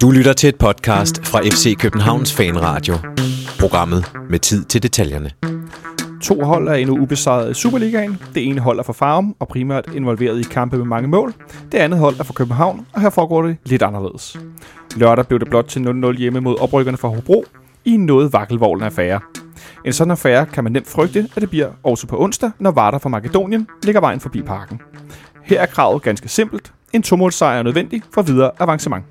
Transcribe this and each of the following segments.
Du lytter til et podcast fra FC Københavns Fanradio. Programmet med tid til detaljerne. To hold er endnu ubesejret i Superligaen. Det ene hold er fra Farum og primært involveret i kampe med mange mål. Det andet hold er fra København, og her foregår det lidt anderledes. Lørdag blev det blot til 0-0 hjemme mod oprykkerne fra Hobro i en noget vakkelvoglen affære. En sådan affære kan man nemt frygte, at det bliver også på onsdag, når Varder fra Makedonien ligger vejen forbi parken. Her er kravet ganske simpelt. En tomålsejr er nødvendig for videre avancement.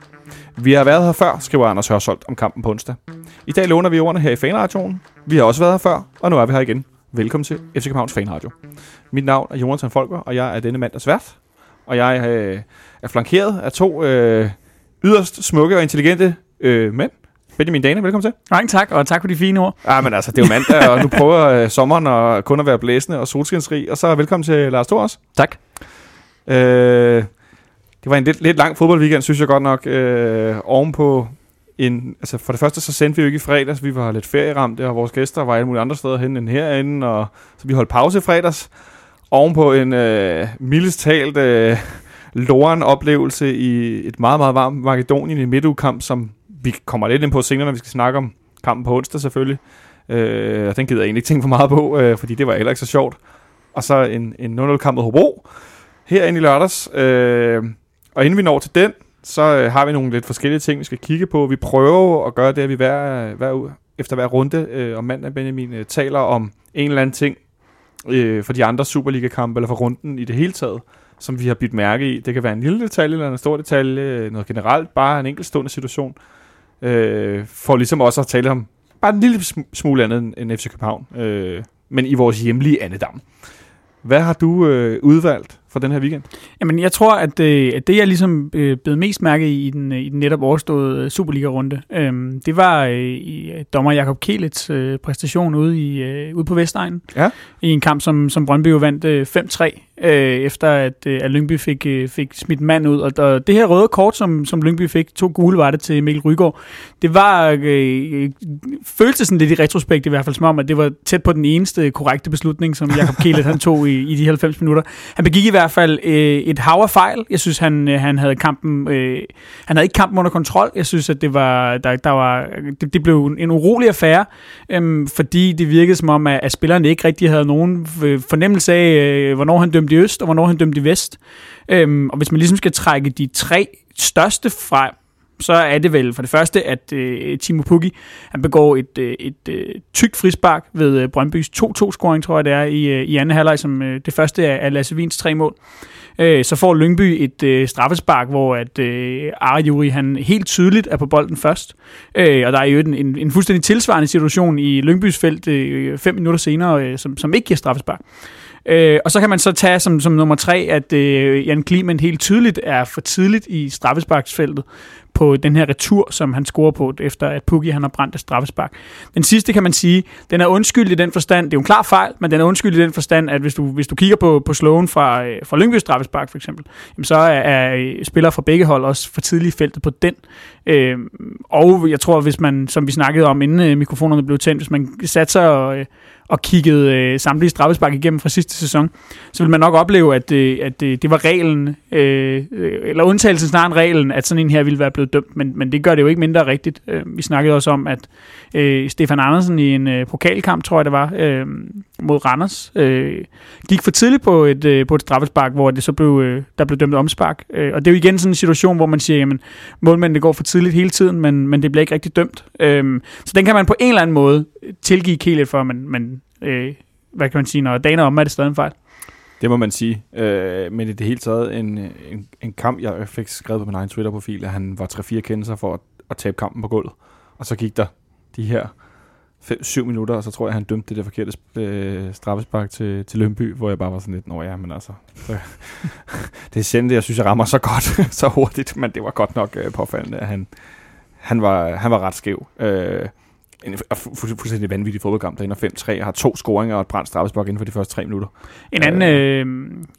Vi har været her før, skriver Anders Hørsholt om kampen på onsdag. I dag låner vi ordene her i Fanradioen. Vi har også været her før, og nu er vi her igen. Velkommen til FC Københavns Fanradio. Mit navn er Jonathan Folker, og jeg er denne mandags vært. Og jeg øh, er flankeret af to øh, yderst smukke og intelligente øh, mænd. Benjamin Dane, velkommen til. Mange tak, og tak for de fine ord. Ja, men altså, det er jo mandag, og nu prøver øh, sommeren og kun at være blæsende og solskinsrig. Og så velkommen til Lars Thor også. Tak. Øh, det var en lidt, lidt lang fodboldweekend, synes jeg godt nok. Øh, ovenpå en, altså for det første så sendte vi jo ikke i fredags, vi var lidt ferieramt, og vores gæster var alle mulige andre steder hen end herinde, og så vi holdt pause i fredags. Ovenpå en øh, mildest talt øh, loren oplevelse i et meget, meget varmt Makedonien i midtugkamp, som vi kommer lidt ind på senere, når vi skal snakke om kampen på onsdag selvfølgelig. Øh, og den gider jeg egentlig ikke tænke for meget på, øh, fordi det var heller ikke så sjovt. Og så en, en 0-0-kamp mod Hobro herinde i lørdags. Øh, og inden vi når til den, så øh, har vi nogle lidt forskellige ting, vi skal kigge på. Vi prøver at gøre det, at vi hver, hver, efter hver runde øh, om mandag, Benjamin, øh, taler om en eller anden ting øh, for de andre Superliga-kampe, eller for runden i det hele taget, som vi har bidt mærke i. Det kan være en lille detalje, eller en stor detalje, øh, noget generelt, bare en enkeltstående situation, øh, for ligesom også at tale om bare en lille smule andet end FC København, øh, men i vores hjemlige andedam. Hvad har du øh, udvalgt for den her weekend? Jamen, jeg tror, at, øh, at det, jeg ligesom øh, blev mest mærke i den, i den netop overståede Superliga-runde, øh, det var øh, i dommer Jakob Kelets øh, præstation ude, i, øh, ude på Vestegnen. Ja. I en kamp, som, som Brøndby jo vandt øh, 5-3, øh, efter at, øh, at Lyngby fik, øh, fik smidt mand ud. Og, og det her røde kort, som, som Lyngby fik, to gule var det til Mikkel Rygaard, det var, øh, føltes sådan lidt i retrospekt i hvert fald, som om, at det var tæt på den eneste korrekte beslutning, som Jakob Kelet han tog i, i de 90 minutter. Han begik i hvert fald øh, et hav af fejl. Jeg synes, han, øh, han havde kampen, øh, han havde ikke kampen under kontrol. Jeg synes, at det var, der, der var, det, det blev en urolig affære, øh, fordi det virkede som om, at, at spillerne ikke rigtig havde nogen øh, fornemmelse af, øh, hvornår han dømte i øst, og hvornår han dømte i vest. Øh, og hvis man ligesom skal trække de tre største frem, så er det vel for det første, at øh, Timo Pukki han begår et, øh, et øh, tykt frispark ved øh, Brøndbys 2-2-scoring, tror jeg det er, i, øh, i anden halvleg, som øh, det første er, er Lasse Vins tre mål. Øh, så får Lyngby et øh, straffespark, hvor at øh, Arjuri han helt tydeligt er på bolden først. Øh, og der er jo en, en, en fuldstændig tilsvarende situation i Lyngbys felt øh, fem minutter senere, øh, som, som ikke giver straffespark. Øh, og så kan man så tage som, som nummer tre, at øh, Jan Kliment helt tydeligt er for tidligt i straffesparksfeltet på den her retur, som han scorer på, efter at Pukki han har brændt et straffespark. Den sidste kan man sige, den er undskyld i den forstand, det er jo en klar fejl, men den er undskyld i den forstand, at hvis du, hvis du kigger på, på slowen fra, øh, fra Lyngby straffespark for eksempel, jamen så er, er øh, spillere fra begge hold også for tidligt feltet på den. Øh, og jeg tror, hvis man, som vi snakkede om, inden øh, mikrofonerne blev tændt, hvis man satte sig og, øh, og kiggede øh, samtlige straffespark igennem fra sidste sæson, så vil man nok opleve, at, øh, at øh, det var reglen, øh, øh, eller undtagelsen snarere end reglen, at sådan en her ville være blevet dømt, men, men det gør det jo ikke mindre rigtigt. Øh, vi snakkede også om, at øh, Stefan Andersen i en øh, pokalkamp, tror jeg det var, øh, mod Randers, øh, gik for tidligt på et, øh, på et straffespark, hvor det så blev, øh, der blev dømt omspark. Øh, og det er jo igen sådan en situation, hvor man siger, jamen målmændene går for tidligt hele tiden, men, men det bliver ikke rigtig dømt. Øh, så den kan man på en eller anden måde tilgive Kelet for, men, men øh, hvad kan man sige, når dagen er om, er det stadig en fejl. Det må man sige. Øh, men i det hele taget en, en, en kamp, jeg fik skrevet på min egen Twitter-profil, at han var 3-4 kendelser for at, at tabe kampen på gulvet. Og så gik der de her 5-7 minutter, og så tror jeg, han dømte det der forkerte øh, straffespark til, til Lønby, hvor jeg bare var sådan lidt, nå ja, men altså, så, det er sjældent, jeg synes, jeg rammer så godt, så hurtigt, men det var godt nok øh, påfaldende, at han, han, var, han var ret skæv. Øh, en fuldstændig vanvittig fodboldkamp, der ender 5-3 og har to scoringer og et brændt straffespark inden for de første tre minutter. En anden, øh,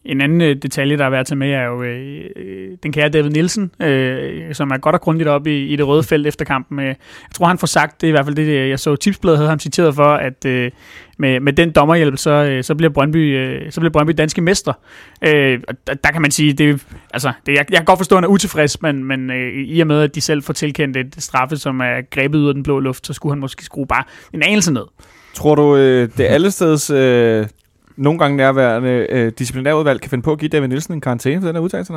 en anden øh, detalje, der er værd at tage med, er jo øh, øh, den kære David Nielsen, øh, som er godt og grundigt op i, i det røde felt efter kampen. Jeg tror, han får sagt, det er i hvert fald det, jeg så tipsbladet havde ham citeret for, at, øh, med, med den dommerhjælp, så, øh, så, bliver Brøndby, øh, så bliver Brøndby danske mestre. Øh, der, der kan man sige, det, altså, det, jeg, jeg kan godt forstå, at han er utilfreds, men, men øh, i og med, at de selv får tilkendt et straffe, som er grebet ud af den blå luft, så skulle han måske skrue bare en anelse ned. Tror du, øh, det allesteds øh, nogle gange nærværende øh, disciplinærudvalg kan finde på at give David Nielsen en karantæne for den her udtalelse?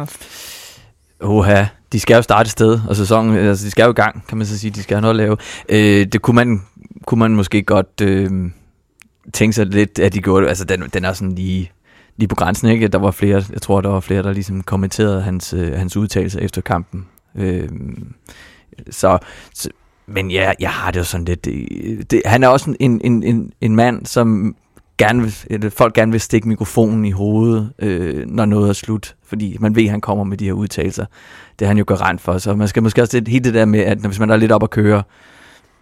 Oha, de skal jo starte et sted, og sæsonen, altså de skal jo i gang, kan man så sige, de skal have noget at lave. Øh, det kunne man, kunne man måske godt øh, tænke sig lidt, at de gjorde det. Altså, den, den er sådan lige, lige på grænsen, ikke? Der var flere, jeg tror, der var flere, der ligesom kommenterede hans, øh, hans udtalelser efter kampen. Øh, så, så, men ja, jeg har det jo sådan lidt... Det, det, han er også en, en, en, en mand, som gerne vil, folk gerne vil stikke mikrofonen i hovedet, øh, når noget er slut, fordi man ved, at han kommer med de her udtalelser. Det er han jo garant for, så man skal måske også helt det der med, at hvis man er lidt op at køre,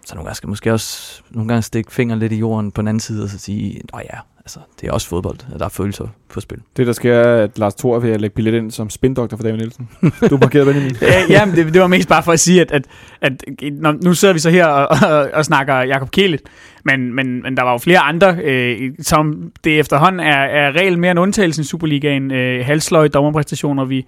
så nogle gange skal måske også nogle gange stikke fingeren lidt i jorden på den anden side, og så sige, at ja, altså, det er også fodbold, at der er følelser på spil. Det, der sker, er, at Lars Thor vil lægge billet ind som spindoktor for David Nielsen. Du er parkeret, Benjamin. ja, jamen, det, det, var mest bare for at sige, at, at, at når, nu sidder vi så her og, og, og snakker Jakob Kielit, men, men, men der var jo flere andre, øh, som det efterhånden er, er regel mere en undtagelse i Superligaen. Øh, halsløj dommerpræstationer, vi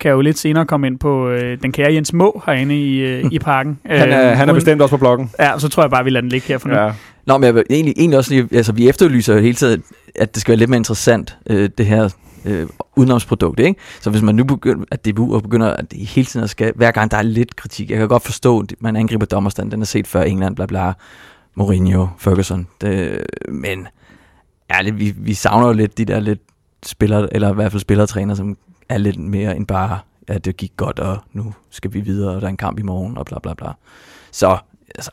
kan jo lidt senere komme ind på øh, den kære Jens Må herinde i, øh, i parken. han, er, øh, han er bestemt også på bloggen. Ja, så tror jeg bare, vi lader den ligge her for nu. Ja. Nå, men jeg vil egentlig, egentlig også lige, altså vi efterlyser jo hele tiden, at det skal være lidt mere interessant, øh, det her øh, udenomsprodukt, ikke? Så hvis man nu begynder, at DBU begynder at det hele tiden skal, hver gang der er lidt kritik, jeg kan godt forstå, at man angriber dommerstand, den er set før England, bla bla, Mourinho, Ferguson, det, men ærligt, vi, vi savner jo lidt de der lidt spillere, eller i hvert fald spillertræner, som er lidt mere end bare, at det gik godt, og nu skal vi videre, og der er en kamp i morgen, og bla bla bla. Så, altså,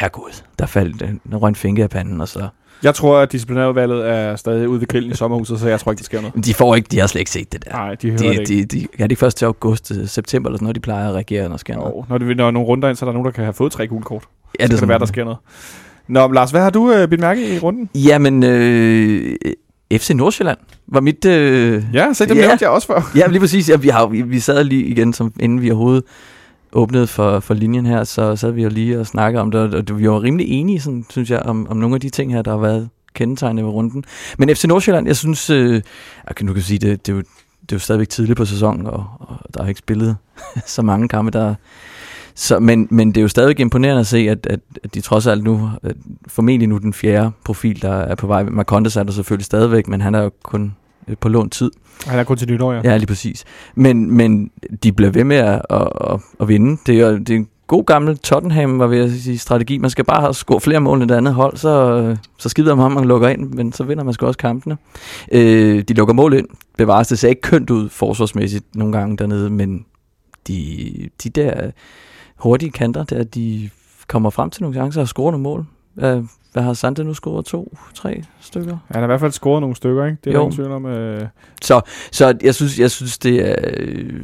herregud, der faldt en røn finger af panden, og så... Jeg tror, at disciplinærudvalget er stadig ude ved grillen i sommerhuset, så jeg tror ikke, det sker noget. De får ikke, de har slet ikke set det der. Nej, de hører de, det ikke. De, de, ja, det er først til august, øh, september eller sådan noget, de plejer at reagere, når sker noget. Oh, når, det, når nogle runder ind, så er der nogen, der kan have fået tre gule kort. Ja, det så kan det være, der sker noget. Nå, Lars, hvad har du øh, bidt mærke i runden? Jamen, øh, FC Nordsjælland var mit... Øh, ja, så det ja, nævnte jeg også før. ja, lige præcis. Ja, vi, har, vi, vi sad lige igen, som, inden vi overhovedet åbnede for, for linjen her, så sad vi jo lige og snakkede om det, og vi var rimelig enige, sådan, synes jeg, om, om nogle af de ting her, der har været kendetegnende ved runden. Men FC Nordsjælland, jeg synes, øh, okay, nu kan sige, det, det, er jo, det er jo stadigvæk tidligt på sæsonen, og, og der er ikke spillet så mange kampe, der så, men, men det er jo stadigvæk imponerende at se, at, at, at de trods alt nu, at formentlig nu den fjerde profil, der er på vej. Marcondes er der selvfølgelig stadigvæk, men han er jo kun på lånt tid. Han er kun til nytår, ja. Ja, lige præcis. Men, men de bliver ved med at, at, at, at vinde. Det er, det er en god gammel Tottenham, var ved at sige, strategi. Man skal bare have score flere mål end det andet hold, så, så skider man, man lukker ind, men så vinder man sgu også kampene. Øh, de lukker mål ind. Bevares, det ser ikke kønt ud forsvarsmæssigt nogle gange dernede, men de, de der hurtige kanter, der de kommer frem til nogle chancer og scorer nogle mål. Hvad, hvad har Sante nu scoret? To, tre stykker? Han har i hvert fald scoret nogle stykker, ikke? Det er jo. tvivl om. Øh... Så, så jeg, synes, jeg synes, det er... Øh,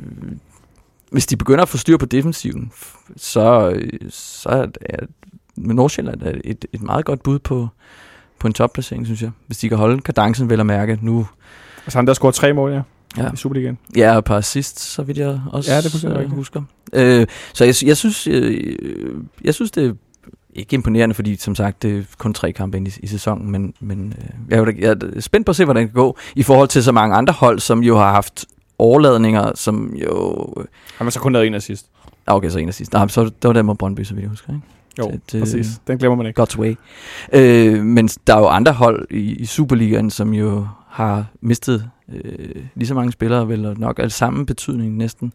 hvis de begynder at få styr på defensiven, så, så er, er Nordsjælland er et, et meget godt bud på, på en topplacering, synes jeg. Hvis de kan holde kadencen vel at mærke nu. Altså han der scoret tre mål, ja ja. i Superligaen. Ja, og par sidst, så vidt jeg også ja, det øh, husker. Øh, så jeg, jeg, synes, øh, jeg synes, det er ikke imponerende, fordi som sagt, det er kun tre kampe ind i, i sæsonen, men, men øh, jeg, er, jeg er spændt på at se, hvordan det kan gå, i forhold til så mange andre hold, som jo har haft overladninger, som jo... Har man så kun lavet en af sidst? Ah, okay, så en af sidst. Nej, så det var der med Brøndby, så vidt jeg husker, ikke? Jo, det, præcis. Den glemmer man ikke. God's way. Øh, men der er jo andre hold i, i Superligaen, som jo har mistet øh, lige så mange spillere, vel nok af samme betydning næsten,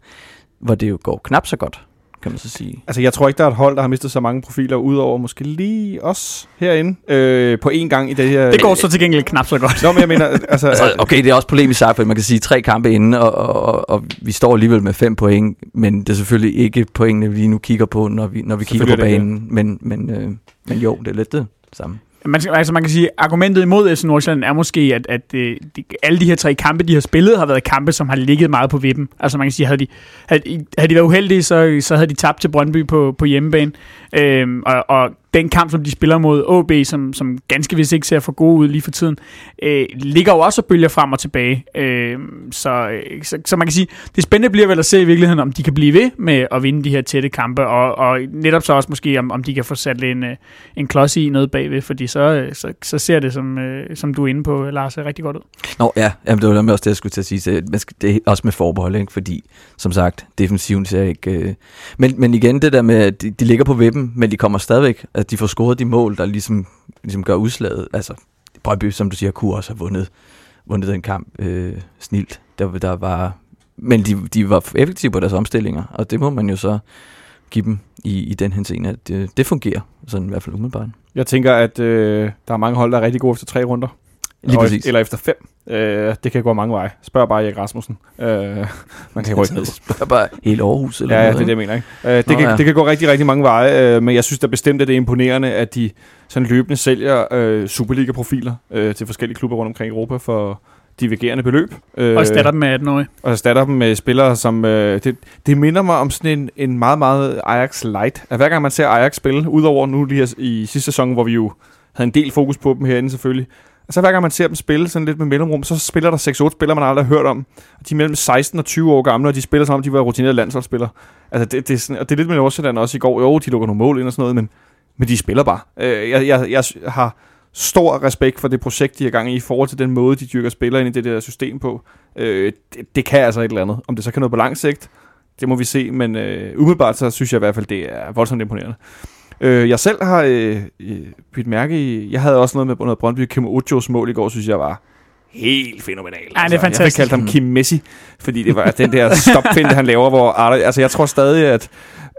hvor det jo går knap så godt, kan man så sige. Altså jeg tror ikke, der er et hold, der har mistet så mange profiler, udover måske lige os herinde, øh, på én gang i det her... Det går så til gengæld knap så godt. Nå, men jeg mener... Altså, altså, okay, det er også polemisk sagt, for man kan sige tre kampe inden, og, og, og, og vi står alligevel med fem point, men det er selvfølgelig ikke pointene, vi lige nu kigger på, når vi, når vi kigger på banen, men, men, øh, men jo, det er lidt det samme. Man, altså man kan sige, argumentet imod FC Nordsjælland er måske, at, at øh, de, alle de her tre kampe, de har spillet, har været kampe, som har ligget meget på vippen. Altså man kan sige, havde de, havde, havde de været uheldige, så, så havde de tabt til Brøndby på, på hjemmebane. Øhm, og, og den kamp, som de spiller mod OB, som, som ganske vist ikke ser for god ud lige for tiden, øh, ligger jo også og bølger frem og tilbage. Øh, så, øh, så, så man kan sige, det spændende bliver vel at se i virkeligheden, om de kan blive ved med at vinde de her tætte kampe, og, og netop så også måske, om, om de kan få sat en, øh, en klods i noget bagved, fordi så, øh, så, så ser det, som, som du er inde på, Lars, rigtig godt ud. Nå ja, jamen, det var også det, jeg skulle til at sige. Så man skal, det er også med forbehold, ikke? fordi som sagt, defensiven ser ikke... Øh... Men, men igen, det der med, at de, de ligger på vippen, men de kommer stadigvæk, at de får scoret de mål, der ligesom, ligesom gør udslaget. Altså, Brøndby, som du siger, kunne også have vundet, vundet den kamp øh, snilt. Der, der var, men de, de var effektive på deres omstillinger, og det må man jo så give dem i, i den henseende, at det, det fungerer, sådan i hvert fald umiddelbart. Jeg tænker, at øh, der er mange hold, der er rigtig gode efter tre runder. Lige og, præcis. Eller efter fem. Øh, det kan gå mange veje. Spørg bare Erik Rasmussen. Øh, man kan rykke ned. Spørg bare hele Aarhus eller Ja, ja, noget, det er det, jeg mener. Ikke? Øh, det, Nå, kan, ja. det kan gå rigtig, rigtig mange veje, øh, men jeg synes da bestemt, at det er imponerende, at de sådan løbende sælger øh, Superliga-profiler øh, til forskellige klubber rundt omkring i Europa for divergerende beløb. Øh, Og erstatter dem med 18-årige. og erstatter dem med spillere, som... Øh, det, det minder mig om sådan en, en meget, meget Ajax light. At hver gang man ser Ajax spille, udover nu lige her i sidste sæson, hvor vi jo havde en del fokus på dem herinde selvfølgelig, og så hver gang man ser dem spille sådan lidt med mellemrum, så spiller der 6-8 spillere, man aldrig har hørt om. Og de er mellem 16 og 20 år gamle, og de spiller som om, de var rutinerede landsholdsspillere. Altså, det, det er sådan, og det er lidt med Nordsjælland også i går. Jo, de lukker nogle mål ind og sådan noget, men, men de spiller bare. Øh, jeg, jeg, jeg har stor respekt for det projekt, de er i gang i, i forhold til den måde, de dyrker spillere ind i det der system på. Øh, det, det kan altså et eller andet. Om det så kan noget på lang sigt, det må vi se, men øh, umiddelbart så synes jeg i hvert fald, det er voldsomt imponerende. Øh, jeg selv har øh, øh, bidt mærke i, jeg havde også noget med noget Brøndby Kim Ojos mål i går, synes jeg var helt fænomenal. Ja, det er Jeg fantastisk. fik kaldt ham Kim Messi, fordi det var den der stopfinde, han laver, hvor Arda, altså jeg tror stadig, at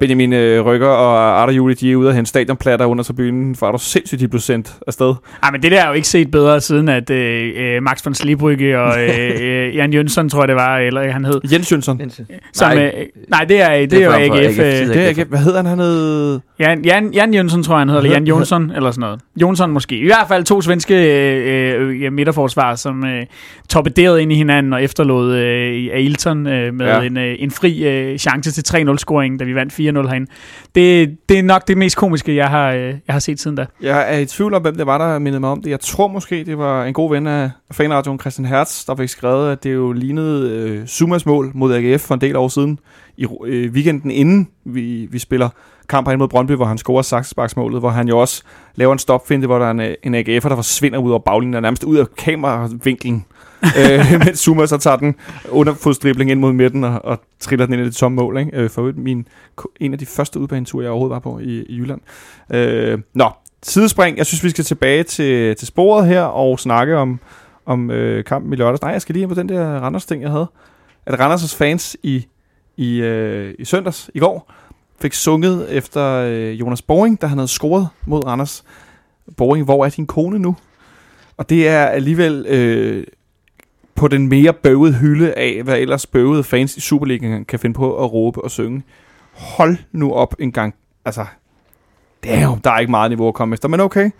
Benjamin øh, Rykker og Arda Juli, de er ude at hente stadionplatter under tribunen, for er du sindssygt, de blev sendt afsted. Ej, men det der er jo ikke set bedre, siden at øh, øh, Max von Slibrygge og øh, øh, Jan Jønsson, tror jeg det var, eller han hed. Jens Jønsson. Som, Nej, øh, nej, det er, det, det er jo AGF. AGF, øh. Det er ikke, hvad hedder han? Han hed... Jan, Jan, Jan Jønsson, tror jeg, han hedder, eller Jan Jonsson, eller sådan noget. Jonsson måske. I hvert fald to svenske øh, øh, midterforsvar, som øh, torpederede ind i hinanden og efterlod øh, Ailton øh, med Ja. ja. en, øh, en fri øh, chance til 3-0-scoring, da vi vandt 4-0 herinde. Det, det er nok det mest komiske, jeg har, øh, jeg har set siden da. Jeg er i tvivl om, hvem det var, der mindede mig om det. Jeg tror måske, det var en god ven af fanradioen, Christian Hertz, der fik skrevet, at det jo lignede øh, Sumas mål mod AGF for en del år siden. I øh, weekenden inden vi, vi spiller kamp herinde mod Brøndby, hvor han scorer saksesparksmålet, hvor han jo også laver en stopfinte, hvor der er en, øh, en AGF'er, der forsvinder ud over baglinjen, og nærmest ud af kameravinklen. øh, mens Zuma så tager den underfodsdribling ind mod midten og, og triller den ind i det tomme mål. Ikke? Øh, for min, en af de første udbaneture, jeg overhovedet var på i, i Jylland. Øh, nå, sidespring. Jeg synes, vi skal tilbage til, til sporet her og snakke om, om øh, kampen i lørdags. Nej, jeg skal lige ind på den der Randers-ting, jeg havde. At Randers' fans i, i, øh, i søndags, i går, fik sunget efter øh, Jonas Boring, der han havde scoret mod Randers. Boring, hvor er din kone nu? Og det er alligevel øh, på den mere bøvede hylde af, hvad ellers bøvede fans i Superligaen kan finde på at råbe og synge. Hold nu op en gang. Altså, det er der er ikke meget niveau at komme efter, men okay.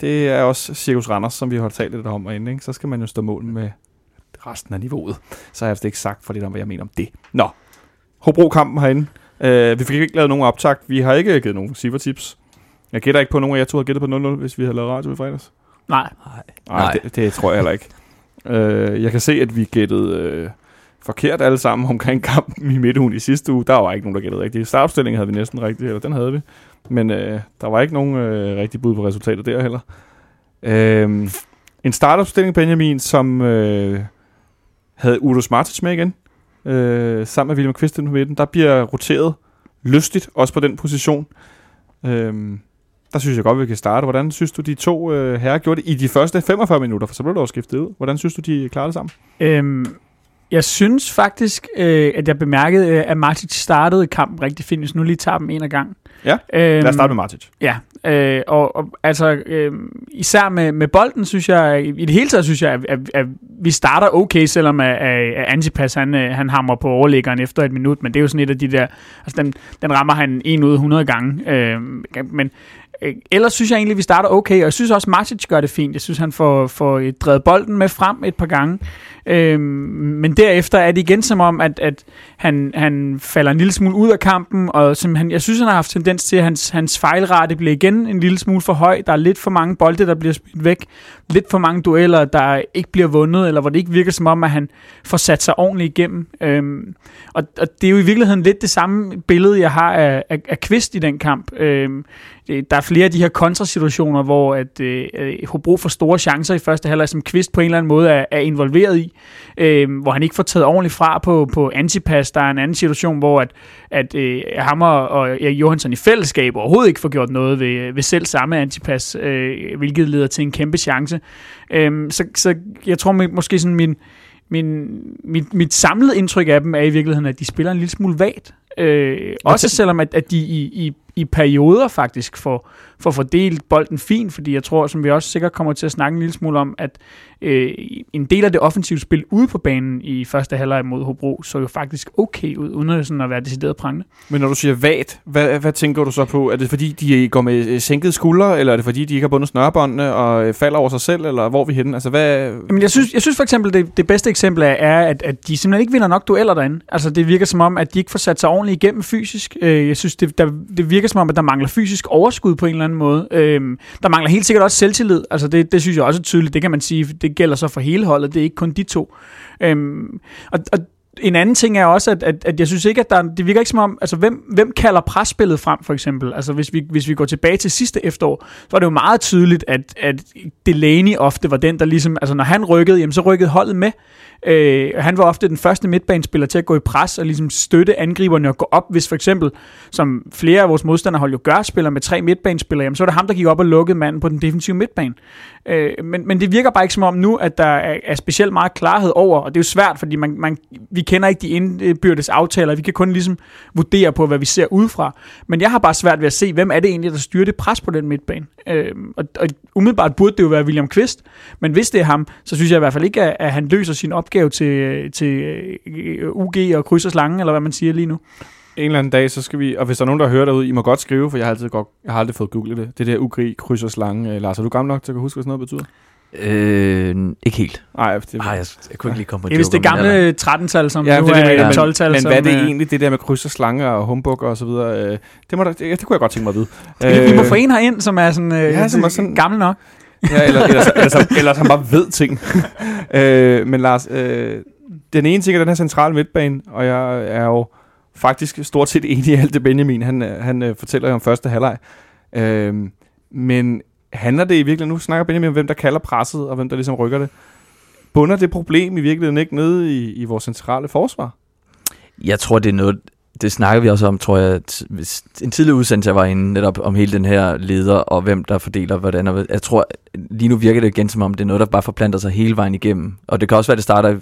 Det er også Cirkus Randers, som vi har talt lidt om herinde, ikke? Så skal man jo stå mål med resten af niveauet. Så har jeg altså ikke sagt for lidt om, hvad jeg mener om det. Nå, Hobro-kampen herinde. Uh, vi fik ikke lavet nogen optakt. Vi har ikke givet nogen tips. Jeg gætter ikke på, at nogen af jer to har gættet på 0-0, hvis vi havde lavet radio i fredags. Nej. Nej, Nej. det, det tror jeg heller ikke. Uh, jeg kan se, at vi gættede uh, forkert alle sammen omkring kampen i Midtjylland i sidste uge. Der var ikke nogen, der gættede rigtigt. Startopstillingen havde vi næsten rigtigt, eller den havde vi. Men uh, der var ikke nogen uh, rigtig bud på resultatet der heller. Uh, en startopstilling, Benjamin, som uh, havde Udo Smartic med igen øh, sammen med William Kvist på midten. Der bliver roteret lystigt, også på den position. Uh, der synes jeg godt, vi kan starte. Hvordan synes du, de to øh, herrer gjorde det i de første 45 minutter? For så blev der jo skiftet ud. Hvordan synes du, de klarede det sammen? Øhm, jeg synes faktisk, øh, at jeg bemærkede, øh, at Martic startede kampen rigtig fint, hvis nu lige tager dem en af gang. Ja, øhm, Lad os starte med Martic. Ja, øh, og, og altså øh, især med, med bolden, synes jeg, i det hele taget synes jeg, at, at, at vi starter okay, selvom at, at, Antipas, han, øh, han hammer på overlæggeren efter et minut, men det er jo sådan et af de der, altså den, den rammer han en ud af 100 gange, øh, men ellers synes jeg egentlig, at vi starter okay, og jeg synes også, Martic gør det fint. Jeg synes, han får, får drevet bolden med frem et par gange. Øhm, men derefter er det igen som om, at, at han, han falder en lille smule ud af kampen, og som han, jeg synes, han har haft tendens til, at hans, hans fejlrate bliver igen en lille smule for høj. Der er lidt for mange bolde, der bliver spillet væk. Lidt for mange dueller, der ikke bliver vundet, eller hvor det ikke virker som om, at han får sat sig ordentligt igennem. Øhm, og, og det er jo i virkeligheden lidt det samme billede, jeg har af, af, af Kvist i den kamp. Øhm, der er flere af de her kontrasituationer, hvor at, øh, Hobro får store chancer i første halvleg, som Kvist på en eller anden måde er, er involveret i, øh, hvor han ikke får taget ordentligt fra på, på antipas. Der er en anden situation, hvor at, at øh, Hammer og Erik Johansson i fællesskab overhovedet ikke får gjort noget ved, ved selv samme antipas, øh, hvilket leder til en kæmpe chance. Øh, så, så jeg tror måske sådan min, min, mit, mit samlede indtryk af dem er i virkeligheden, at de spiller en lille smule vagt. Øh, også selvom at, at de i, i, i perioder faktisk får, får fordelt bolden fint, fordi jeg tror, som vi også sikkert kommer til at snakke en lille smule om, at øh, en del af det offensive spil ude på banen i første halvleg mod Hobro så jo faktisk okay ud, uden at, sådan at være decideret prangende. Men når du siger vagt, hvad, hvad tænker du så på? Er det fordi, de går med øh, sænkede skuldre, eller er det fordi, de ikke har bundet snørbåndene og øh, falder over sig selv, eller hvor er vi henne? Altså, hvad... Jamen, jeg synes, jeg synes for eksempel, det, det bedste eksempel er, at, at de simpelthen ikke vinder nok dueller derinde. Altså, det virker som om, at de ikke får sat sig ordentligt igennem fysisk. Øh, jeg synes, det, der, det virker som om, at der mangler fysisk overskud på en eller anden måde. Øh, der mangler helt sikkert også selvtillid. Altså, det, det synes jeg også er tydeligt. Det kan man sige, det gælder så for hele holdet, det er ikke kun de to. Øh, og, og en anden ting er også, at, at, at jeg synes ikke, at der, det virker ikke som om, altså hvem, hvem kalder presspillet frem for eksempel? Altså hvis vi, hvis vi går tilbage til sidste efterår, så var det jo meget tydeligt, at, at Delaney ofte var den, der ligesom, altså når han rykkede, jamen så rykkede holdet med. Øh, han var ofte den første midtbanespiller til at gå i pres og ligesom støtte angriberne og gå op, hvis for eksempel, som flere af vores modstanderhold jo gør, spiller med tre midtbanespillere, jamen så var det ham, der gik op og lukkede manden på den defensive midtbane. Øh, men, men det virker bare ikke som om nu, at der er, er specielt meget klarhed over, og det er jo svært, fordi man, man, vi kender ikke de indbyrdes aftaler, vi kan kun ligesom vurdere på, hvad vi ser udefra. Men jeg har bare svært ved at se, hvem er det egentlig, der styrer det pres på den midtbane. Øh, og, og umiddelbart burde det jo være William Kvist, men hvis det er ham, så synes jeg i hvert fald ikke, at, at han løser sin opgave til, til øh, UG og kryds og slange, eller hvad man siger lige nu en eller anden dag, så skal vi, og hvis der er nogen, der hører derude, I må godt skrive, for jeg har altid, godt, jeg har aldrig fået googlet det. Det der UG kryds og slange. Øh, Lars, er du gammel nok til at huske, hvad sådan noget betyder? Øh, ikke helt. Nej, det, Ej, jeg, jeg kunne ikke lige komme på det. Det er vist det gamle 13-tal, som ja, nu det, er 12-tal. Men hvad er det øh, egentlig, det der med kryds og slange og humbug og så videre? Øh, det, må der, det, det kunne jeg godt tænke mig at vide. Vi, vi må få en herind, som er sådan, ja, som er sådan gammel nok. ja, eller, eller, eller, eller, eller han bare ved ting. øh, men Lars, øh, den ene ting er den her centrale midtbane, og jeg er jo faktisk stort set enig i alt det Benjamin, han, han uh, fortæller om første halvleg. Øh, men handler det i virkeligheden, nu snakker Benjamin om, hvem der kalder presset, og hvem der ligesom rykker det. Bunder det problem i virkeligheden ikke nede i, i vores centrale forsvar? Jeg tror, det er noget, det snakker vi også om, tror jeg, at en tidligere udsendelse var inde netop om hele den her leder, og hvem der fordeler hvordan. Og jeg tror, lige nu virker det igen som om, det er noget, der bare forplanter sig hele vejen igennem. Og det kan også være, det starter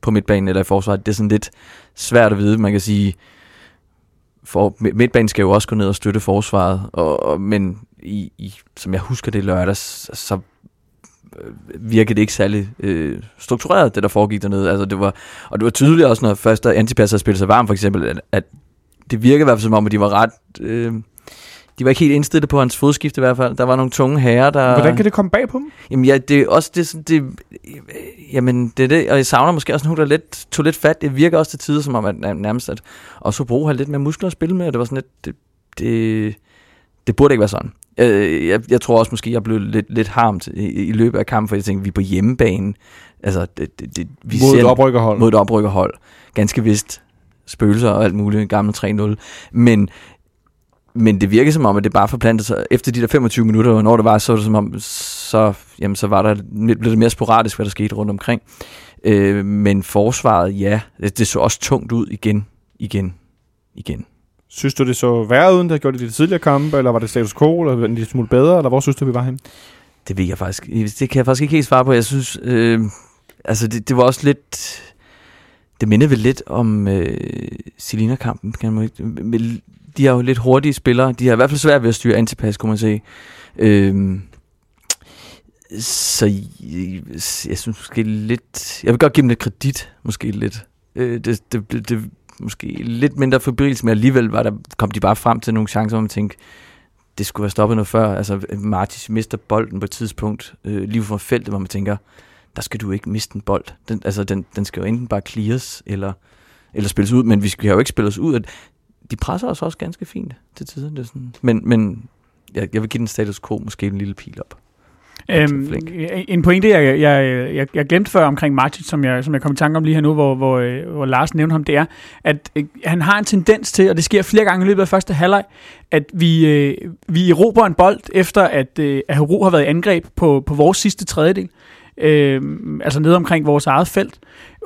på midtbanen eller i forsvaret. Det er sådan lidt svært at vide. Man kan sige, for midtbanen skal jo også gå ned og støtte forsvaret, og, og, men i, i, som jeg husker det lørdags, så øh, virkede det ikke særlig øh, struktureret, det der foregik dernede. Altså, det var, og det var tydeligt også, når først antipasser spillede sig varm, for eksempel, at, at det virkede i hvert fald som om, at de var ret... Øh, de var ikke helt indstillet på hans fodskift i hvert fald. Der var nogle tunge herrer, der... Hvordan kan det komme bag på dem? Jamen, ja, det er også det, det, jamen, det er det, og jeg savner måske også nogen, der lidt, tog lidt fat. Det virker også til tider som om, at nærmest, at også bruge har lidt mere muskler at spille med, og det var sådan lidt, det, det, det burde ikke være sådan. Jeg, jeg, jeg tror også måske, jeg blev lidt, lidt harmt i, i løbet af kampen, for jeg tænkte, vi er på hjemmebane. Altså, det, det, det, vi mod et oprykkerhold. Mod et oprykkerhold. Ganske vist spøgelser og alt muligt, gamle 3-0. Men men det virker som om, at det bare forplantede sig. Efter de der 25 minutter, når det var, så var det som om, så, jamen, så var der, blev det mere sporadisk, hvad der skete rundt omkring. Øh, men forsvaret, ja, det, det så også tungt ud igen, igen, igen. Synes du, det så værre uden, det har gjort det i de tidligere kampe, eller var det status quo, eller var det smule bedre, eller hvor synes du, vi var henne? Det ved jeg faktisk, det kan jeg faktisk ikke helt svare på. Jeg synes, øh, altså det, det var også lidt, det minder vel lidt om øh, Selina-kampen, kan man ikke... de er jo lidt hurtige spillere. De har i hvert fald svært ved at styre antipas, kunne man sige. Øh, så jeg, jeg synes måske lidt... Jeg vil godt give dem lidt kredit, måske lidt. Øh, det, det, det, måske lidt mindre forbrydelsen, men alligevel var der, kom de bare frem til nogle chancer, hvor man tænkte, det skulle have stoppet noget før. Altså, Martis mister bolden på et tidspunkt, øh, lige fra feltet, hvor man tænker, der skal du ikke miste en bold. Den, altså, den, den skal jo enten bare clears, eller, eller spilles ud, men vi skal jo ikke spille os ud. At de presser os også ganske fint til tider. Det er sådan. Men, men jeg, jeg vil give den status quo måske en lille pil op. Øhm, en pointe, jeg, jeg, jeg, jeg glemte før omkring Martin, som jeg, som jeg kom i tanke om lige her nu, hvor, hvor, øh, hvor Lars nævnte ham, det er, at øh, han har en tendens til, og det sker flere gange i løbet af første halvleg, at vi, øh, vi erobrer en bold, efter at, øh, at Hero har været i angreb på, på vores sidste tredjedel. øh, altså nede omkring vores eget felt,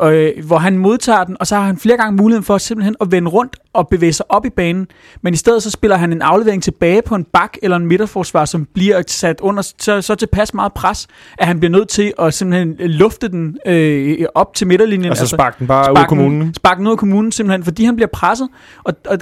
øh, hvor han modtager den, og så har han flere gange muligheden for simpelthen at vende rundt og bevæge sig op i banen, men i stedet så spiller han en aflevering tilbage på en bak eller en midterforsvar, som bliver sat under så, så tilpas meget pres, at han bliver nødt til at simpelthen lufte den øh, op til midterlinjen. Altså, altså sparke den bare spark ud af kommunen? Sparke den ud af kommunen simpelthen, fordi han bliver presset, og, og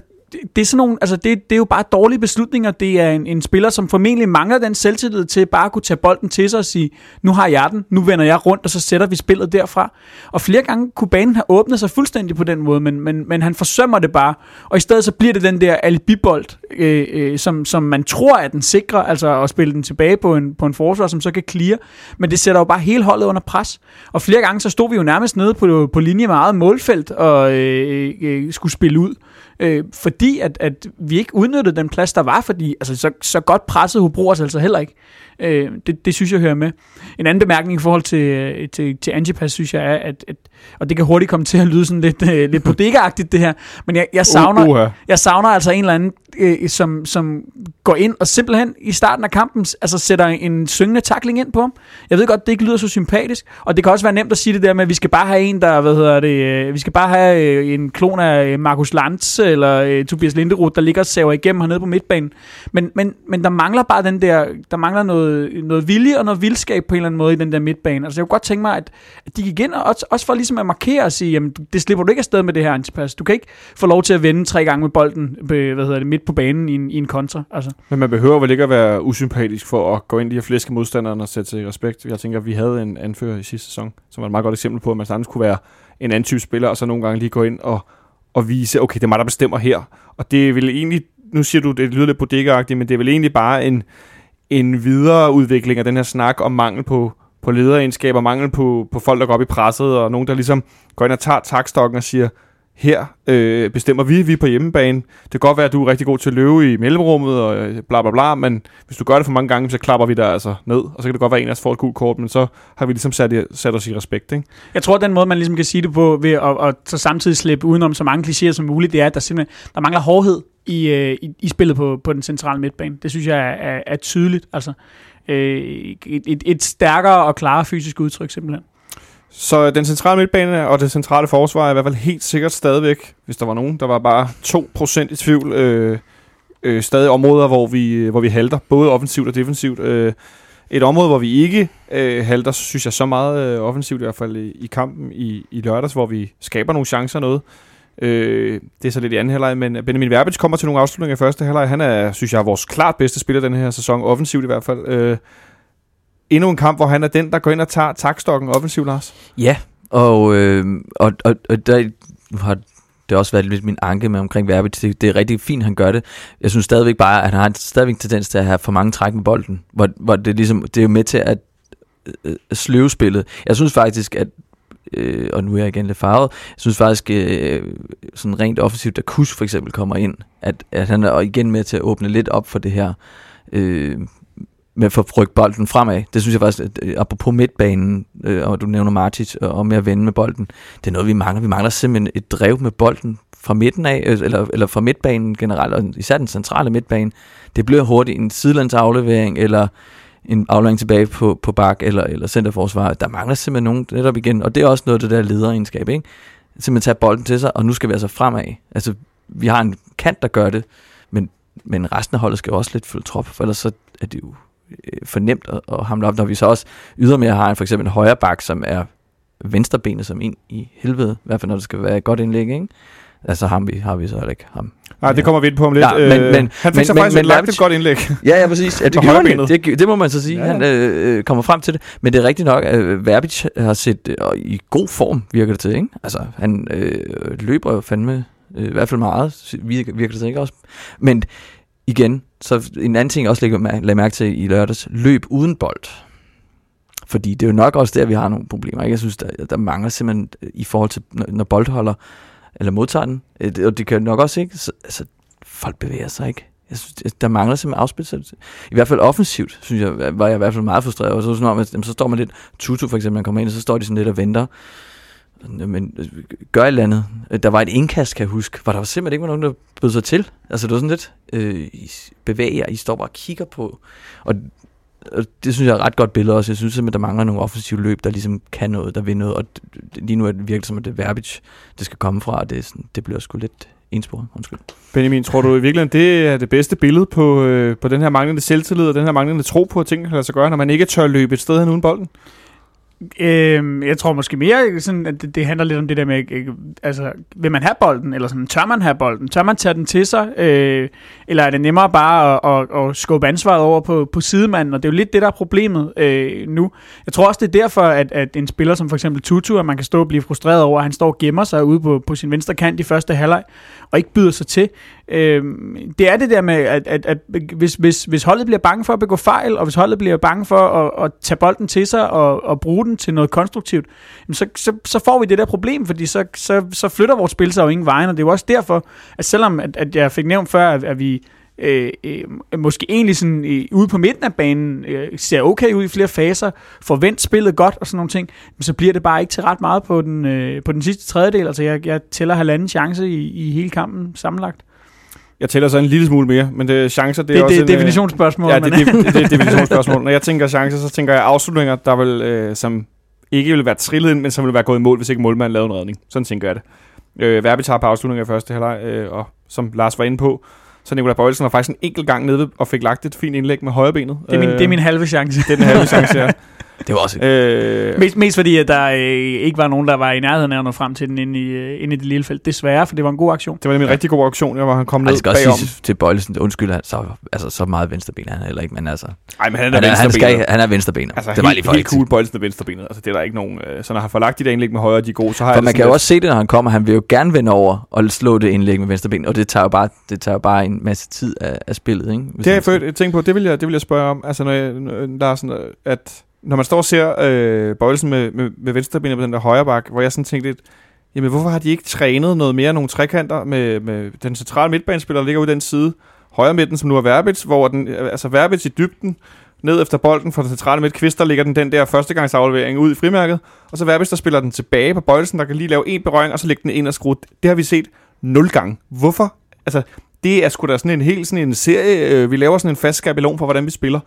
det er sådan nogle, altså det, det er jo bare dårlige beslutninger. Det er en, en spiller, som formentlig mangler den selvtillid til bare at kunne tage bolden til sig og sige, nu har jeg den, nu vender jeg rundt, og så sætter vi spillet derfra. Og flere gange kunne banen have åbnet sig fuldstændig på den måde, men, men, men han forsømmer det bare. Og i stedet så bliver det den der alibibold, øh, øh, som, som man tror er den sikre, altså at spille den tilbage på en, på en forsvar, som så kan clear. Men det sætter jo bare hele holdet under pres. Og flere gange så stod vi jo nærmest nede på, på linje med eget målfelt og øh, øh, skulle spille ud øh, fordi at, at vi ikke udnyttede den plads, der var, fordi altså, så, så godt pressede Hobro os altså heller ikke. Øh, det, det synes jeg hører med. En anden bemærkning i forhold til, øh, til, til Antipas, synes jeg er, at, at, og det kan hurtigt komme til at lyde sådan lidt, uh, lidt bodega det her, men jeg, jeg, savner, uh, uh. jeg savner altså en eller anden, uh, som, som går ind og simpelthen i starten af kampen altså sætter en syngende takling ind på ham. Jeg ved godt, det ikke lyder så sympatisk, og det kan også være nemt at sige det der med, at vi skal bare have en, der, hvad hedder det, uh, vi skal bare have uh, en klon af Markus Lanz eller øh, Tobias Linderoth, der ligger og saver igennem hernede på midtbanen. Men, men, men der mangler bare den der, der mangler noget noget, vilje og noget vildskab på en eller anden måde i den der midtbane. Altså jeg kunne godt tænke mig, at, at de gik ind, og også, også for ligesom at markere og sige, jamen det slipper du ikke afsted med det her antipas. Du kan ikke få lov til at vende tre gange med bolden øh, hvad hedder det, midt på banen i en, i en kontra. Altså. Men man behøver vel ikke at være usympatisk for at gå ind i de her flæske modstanderne og sætte sig i respekt. Jeg tænker, at vi havde en anfører i sidste sæson, som var et meget godt eksempel på, at man sagtens kunne være en anden type spiller, og så nogle gange lige gå ind og, og vise, okay, det er mig, der bestemmer her. Og det er vel egentlig, nu siger du, det lyder lidt bodega men det er vel egentlig bare en, en videreudvikling af den her snak om mangel på, på lederegenskaber, mangel på, på folk, der går op i presset, og nogen, der ligesom går ind og tager takstokken og siger, her øh, bestemmer vi, vi er på hjemmebane. Det kan godt være, at du er rigtig god til at løbe i mellemrummet og øh, bla bla bla, men hvis du gør det for mange gange, så klapper vi dig altså ned, og så kan det godt være, at en af os får et gult kort, men så har vi ligesom sat, sat os i respekt. Ikke? Jeg tror, at den måde, man ligesom kan sige det på, ved at, at så samtidig slippe udenom så mange klichéer som muligt, det er, at der simpelthen der mangler hårdhed i, øh, i, i spillet på, på den centrale midtbane. Det synes jeg er, er, er tydeligt. Altså, øh, et, et, et stærkere og klarere fysisk udtryk simpelthen. Så den centrale midtbane og det centrale forsvar er i hvert fald helt sikkert stadigvæk, hvis der var nogen, der var bare 2% i tvivl, øh, øh, stadig områder, hvor vi, øh, hvor vi halter, både offensivt og defensivt. Øh, et område, hvor vi ikke øh, halter, synes jeg så meget øh, offensivt, i hvert fald i, i kampen i, i lørdags, hvor vi skaber nogle chancer noget. Øh, det er så lidt i anden halvleg, men Benjamin Verbitz kommer til nogle afslutninger i første halvleg. Han er, synes jeg, vores klart bedste spiller den her sæson, offensivt i hvert fald. Øh, endnu en kamp, hvor han er den, der går ind og tager takstokken offensivt, Lars. Ja, og, øh, og, og, og der har det har også været lidt min anke med omkring Verbic. Det, det er rigtig fint, han gør det. Jeg synes stadigvæk bare, at han har en stadigvæk tendens til at have for mange træk med bolden, hvor, hvor det, ligesom, det er jo med til at øh, øh, sløve spillet. Jeg synes faktisk, at øh, og nu er jeg igen lidt farvet, jeg synes faktisk, øh, sådan rent offensivt, da Kus for eksempel kommer ind, at, at han er igen med til at åbne lidt op for det her, øh, med at få rykke bolden fremad. Det synes jeg faktisk, at, øh, apropos midtbanen, øh, og du nævner Martic, og, øh, og med at vende med bolden, det er noget, vi mangler. Vi mangler simpelthen et drev med bolden fra midten af, øh, eller, eller fra midtbanen generelt, og især den centrale midtbane. Det bliver hurtigt en sidelandsaflevering, eller en aflevering tilbage på, på bak eller, eller centerforsvar. Der mangler simpelthen nogen netop igen, og det er også noget af det der lederegenskab, ikke? Simpelthen tage bolden til sig, og nu skal vi altså fremad. Altså, vi har en kant, der gør det, men, men resten af holdet skal jo også lidt følge trop, for ellers så er det jo øh, for nemt at, at hamle op, når vi så også ydermere har en, for eksempel en højre bak, som er venstrebenet som ind i helvede, i hvert fald når det skal være et godt indlæg, ikke? Altså ham vi, har vi så heller ikke ham. Nej, det kommer vi ind på om lidt. Ja, men, øh, men, han fik men, så faktisk men, lagt et godt indlæg. Ja, ja, præcis. Ja, det, gjorde han, det, det må man så sige. Ja, ja. Han øh, øh, kommer frem til det. Men det er rigtigt nok, at Verbic har set øh, i god form, virker det til. Ikke? Altså, han øh, løber jo fandme øh, i hvert fald meget, virker, virker det til ikke også. Men igen, så en anden ting, jeg også lagde mærke, til i lørdags, løb uden bold. Fordi det er jo nok også der, vi har nogle problemer. Ikke? Jeg synes, der, der mangler simpelthen øh, i forhold til, når, når boldholder eller modtager den. Øh, det- Og det kan nok også ikke... Så, altså, folk bevæger sig ikke. Jeg synes, der mangler simpelthen afspilsættelse. I hvert fald offensivt, synes jeg, var jeg i hvert fald meget frustreret. Og så, sådan om, at, jamen, så står man lidt... Tutu for eksempel, han kommer ind, og så står de sådan lidt og venter. Men øh, gør et eller andet. Øh, der var et indkast, kan jeg huske, hvor der var simpelthen ikke var nogen, der bød sig til. Altså det var sådan lidt, øh, I bevæger jer, I står bare og kigger på. Og, og det synes jeg er et ret godt billede også. Jeg synes simpelthen, der mangler nogle offensive løb, der ligesom kan noget, der vil noget. Og lige nu er det virkelig som, at det er Verbic, det skal komme fra, og det, er sådan, det bliver sgu lidt ensporet. Undskyld. Benjamin, tror du i virkeligheden, det er det bedste billede på, øh, på den her manglende selvtillid og den her manglende tro på, at ting kan lade sig gøre, når man ikke tør løbe et sted hen uden bolden? Øh, jeg tror måske mere, sådan, at det, det handler lidt om det der med, ikke, altså, vil man have bolden, eller sådan, tør man have bolden? Tør man tage den til sig? Øh, eller er det nemmere bare at, at, at skubbe ansvaret over på, på sidemanden? Og det er jo lidt det, der er problemet øh, nu. Jeg tror også, det er derfor, at, at en spiller som for eksempel Tutu, at man kan stå og blive frustreret over, at han står og gemmer sig ude på, på sin venstre kant i første halvleg, og ikke byder sig til. Øh, det er det der med, at, at, at hvis, hvis, hvis holdet bliver bange for at begå fejl, og hvis holdet bliver bange for at, at tage bolden til sig og, og bruge den til noget konstruktivt, så, så, så får vi det der problem, fordi så, så, så flytter vores spil sig jo ingen vejen, og det er jo også derfor, at selvom at, at jeg fik nævnt før, at, at vi øh, øh, måske egentlig sådan øh, ude på midten af banen øh, ser okay ud i flere faser, får vendt spillet godt og sådan nogle ting, men så bliver det bare ikke til ret meget på den, øh, på den sidste tredjedel. Altså jeg, jeg tæller halvanden chance i, i hele kampen sammenlagt. Jeg tæller så en lille smule mere, men det er chancer, det Det, er det, også det er øh, definitionsspørgsmål. Ja, det, det, det, det er definitionsspørgsmål. Når jeg tænker chancer, så tænker jeg afslutninger, der vil, øh, som ikke vil være trillet ind, men som vil være gået i mål, hvis ikke målmanden lavede en redning. Sådan tænker jeg det. Øh, Verbi tager på afslutninger i første halvleg, øh, og som Lars var inde på, så Nikolaj Bøjelsen var faktisk en enkelt gang nede og fik lagt et fint indlæg med højre benet. det, er min, Øh, det er min halve chance. det er den halve chance, ja. Det var også et Øh, Mest, mest fordi, at der øh, ikke var nogen, der var i nærheden af at nå frem til den inde i, øh, inde i det lille felt. Desværre, for det var en god aktion. det var nemlig en rigtig god auktion, hvor han kom Ej, ned skal også bagom. sige til Bøjlesen, undskyld, han, så, altså, så meget venstreben han heller ikke, men altså, Ej, men han er han, er, han, venstrebenet. skal, han er venstrebenet. Altså, det var helt, lige for helt cool Bøjelsen er venstrebenet. Altså, det er der ikke nogen... Øh, så når han får lagt de der indlæg med højre, de er gode, så har For jeg man kan jo også se det, når han kommer. Han vil jo gerne vende over og slå det indlæg med venstreben, og det tager jo bare, det tager jo bare en masse tid af, af spillet, ikke? Hvis Det har jeg tænkt på, det vil jeg, det vil jeg spørge om. Altså, når jeg, der er sådan, at når man står og ser øh, Bøjelsen med, med, med venstrebenet på den der højre bak, hvor jeg sådan tænkte lidt, jamen hvorfor har de ikke trænet noget mere, nogle trekanter med, med den centrale midtbanespiller, der ligger ude den side, højre midten, som nu er Verbitz, hvor den, altså Verbitz i dybden, ned efter bolden fra den centrale midt, Kvister ligger den den der førstegangsaflevering ud i frimærket, og så Verbitz, der spiller den tilbage på Bøjelsen, der kan lige lave en berøring, og så lægge den ind og skrue. Det har vi set nul gange. Hvorfor? Altså, det er sgu da sådan en helt sådan en serie. Øh, vi laver sådan en fast skabelon for, hvordan vi spiller.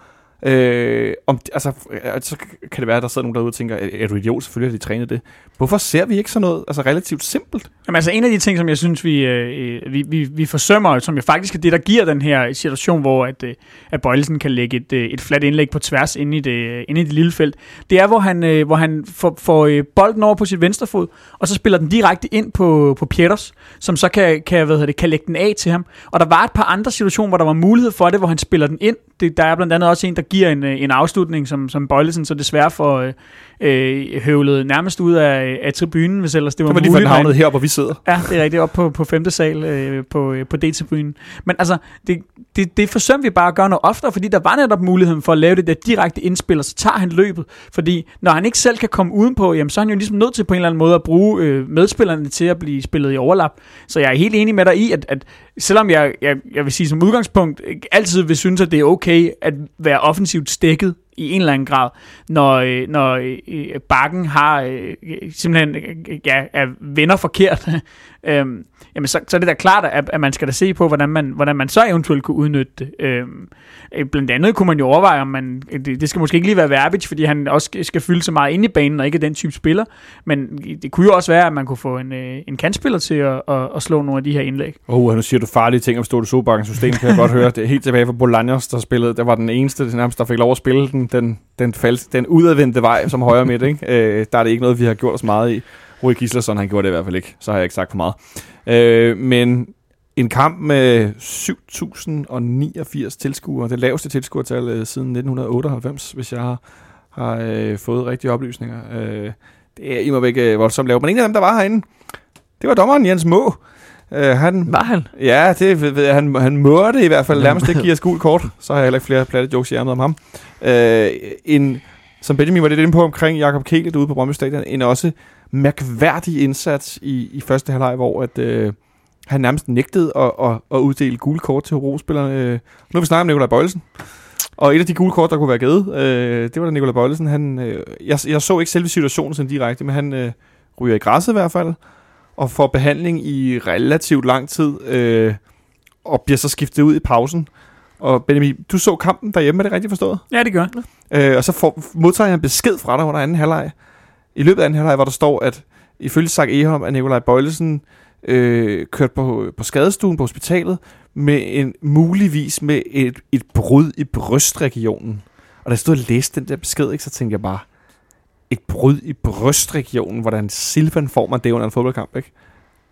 Øh, om, altså, øh, så kan det være, at der sidder nogen derude og tænker, er, er du idiot? Selvfølgelig har de trænet det. Hvorfor ser vi ikke sådan noget altså relativt simpelt? Jamen, altså en af de ting, som jeg synes, vi, øh, øh vi, vi, vi forsømmer, som jo faktisk er det, der giver den her situation, hvor at, øh, at Bøjlesen kan lægge et, øh, et fladt indlæg på tværs inde i det, øh, inde i det lille felt, det er, hvor han, øh, hvor han får, får øh, bolden over på sit venstre fod, og så spiller den direkte ind på, på Pieters, som så kan, kan, hvad hedder det, kan lægge den af til ham. Og der var et par andre situationer, hvor der var mulighed for det, hvor han spiller den ind. Det, der er blandt andet også en, der giver en, øh, en afslutning, som, som Bøjlesen så desværre får øh, øh, høvlet nærmest ud af, af tribunen, hvis ellers det var Det var lige for, muligt. den havnede heroppe, hvor vi sidder. Ja, det er rigtigt, op på, på femte sal øh, på, øh, på D-tribunen. Men altså, det, det, det forsømte vi bare at gøre noget oftere, fordi der var netop muligheden for at lave det der direkte indspil, og så tager han løbet. Fordi når han ikke selv kan komme udenpå, jamen, så er han jo ligesom nødt til på en eller anden måde at bruge øh, medspillerne til at blive spillet i overlap. Så jeg er helt enig med dig i, at, at selvom jeg, jeg, jeg vil sige som udgangspunkt, altid vil synes, at det er okay at være offensivt stikket i en eller anden grad, når, øh, når øh, øh, bakken har simpelthen ja, er vender forkert, øhm, jamen så, så er det da klart, at, at man skal da se på, hvordan man, hvordan man så eventuelt kunne udnytte det. Øhm, øh, blandt andet kunne man jo overveje, om man, øh, det, det skal måske ikke lige være Verbic, fordi han også skal, fylde så meget ind i banen, og ikke er den type spiller, men det kunne jo også være, at man kunne få en, øh, en kantspiller til at, at, at slå nogle af de her indlæg. Åh, oh, nu siger du farlige ting om Ståle Sobakkens system, kan jeg godt høre. Det er helt tilbage fra Bolaños, der spillede. Der var den eneste, nærmest, der fik lov at spille den, den, den, fals, den udadvendte vej som højre midt. Ikke? Øh, der er det ikke noget, vi har gjort os meget i. Rui Gislason, han gjorde det i hvert fald ikke. Så har jeg ikke sagt for meget. Øh, men en kamp med 7.089 tilskuere, det laveste tilskuertal øh, siden 1998, hvis jeg har, har øh, fået rigtige oplysninger. Øh, det er i mig væk øh, voldsomt lavt. Men en af dem, der var herinde, det var dommeren Jens Må. Øh, han, Var han? Ja, det ved jeg. Han, han måtte i hvert fald nærmest ikke give os gul kort. Så har jeg heller ikke flere platte jokes i ærmet om ham. Øh, en som Benjamin var lidt inde på omkring Jakob Kæle ude på Brøndby Stadion, en også mærkværdig indsats i, i første halvleg, hvor at, øh, han nærmest nægtede at, at, at uddele gule kort til Hobro-spillerne. Øh, nu har vi snakket om Nikolaj Bøjelsen. Og et af de gule kort, der kunne være givet, øh, det var da Nikolaj Bøjelsen. Han, øh, jeg, jeg så ikke selve situationen sådan direkte, men han øh, ryger i græsset i hvert fald, og får behandling i relativt lang tid, øh, og bliver så skiftet ud i pausen. Og Benjamin, du så kampen derhjemme, er det rigtigt forstået? Ja, det gør Øh, og så får, modtager jeg en besked fra dig under anden halvleg. I løbet af anden halvleg, hvor der står, at ifølge Sak Eholm, at Nikolaj Bøjlesen øh, kørt på, på skadestuen på hospitalet, med en muligvis med et, et brud i brystregionen. Og da jeg stod og læste den der besked, ikke, så tænkte jeg bare, et brud i brystregionen, hvordan Silvan får man det under en fodboldkamp, ikke?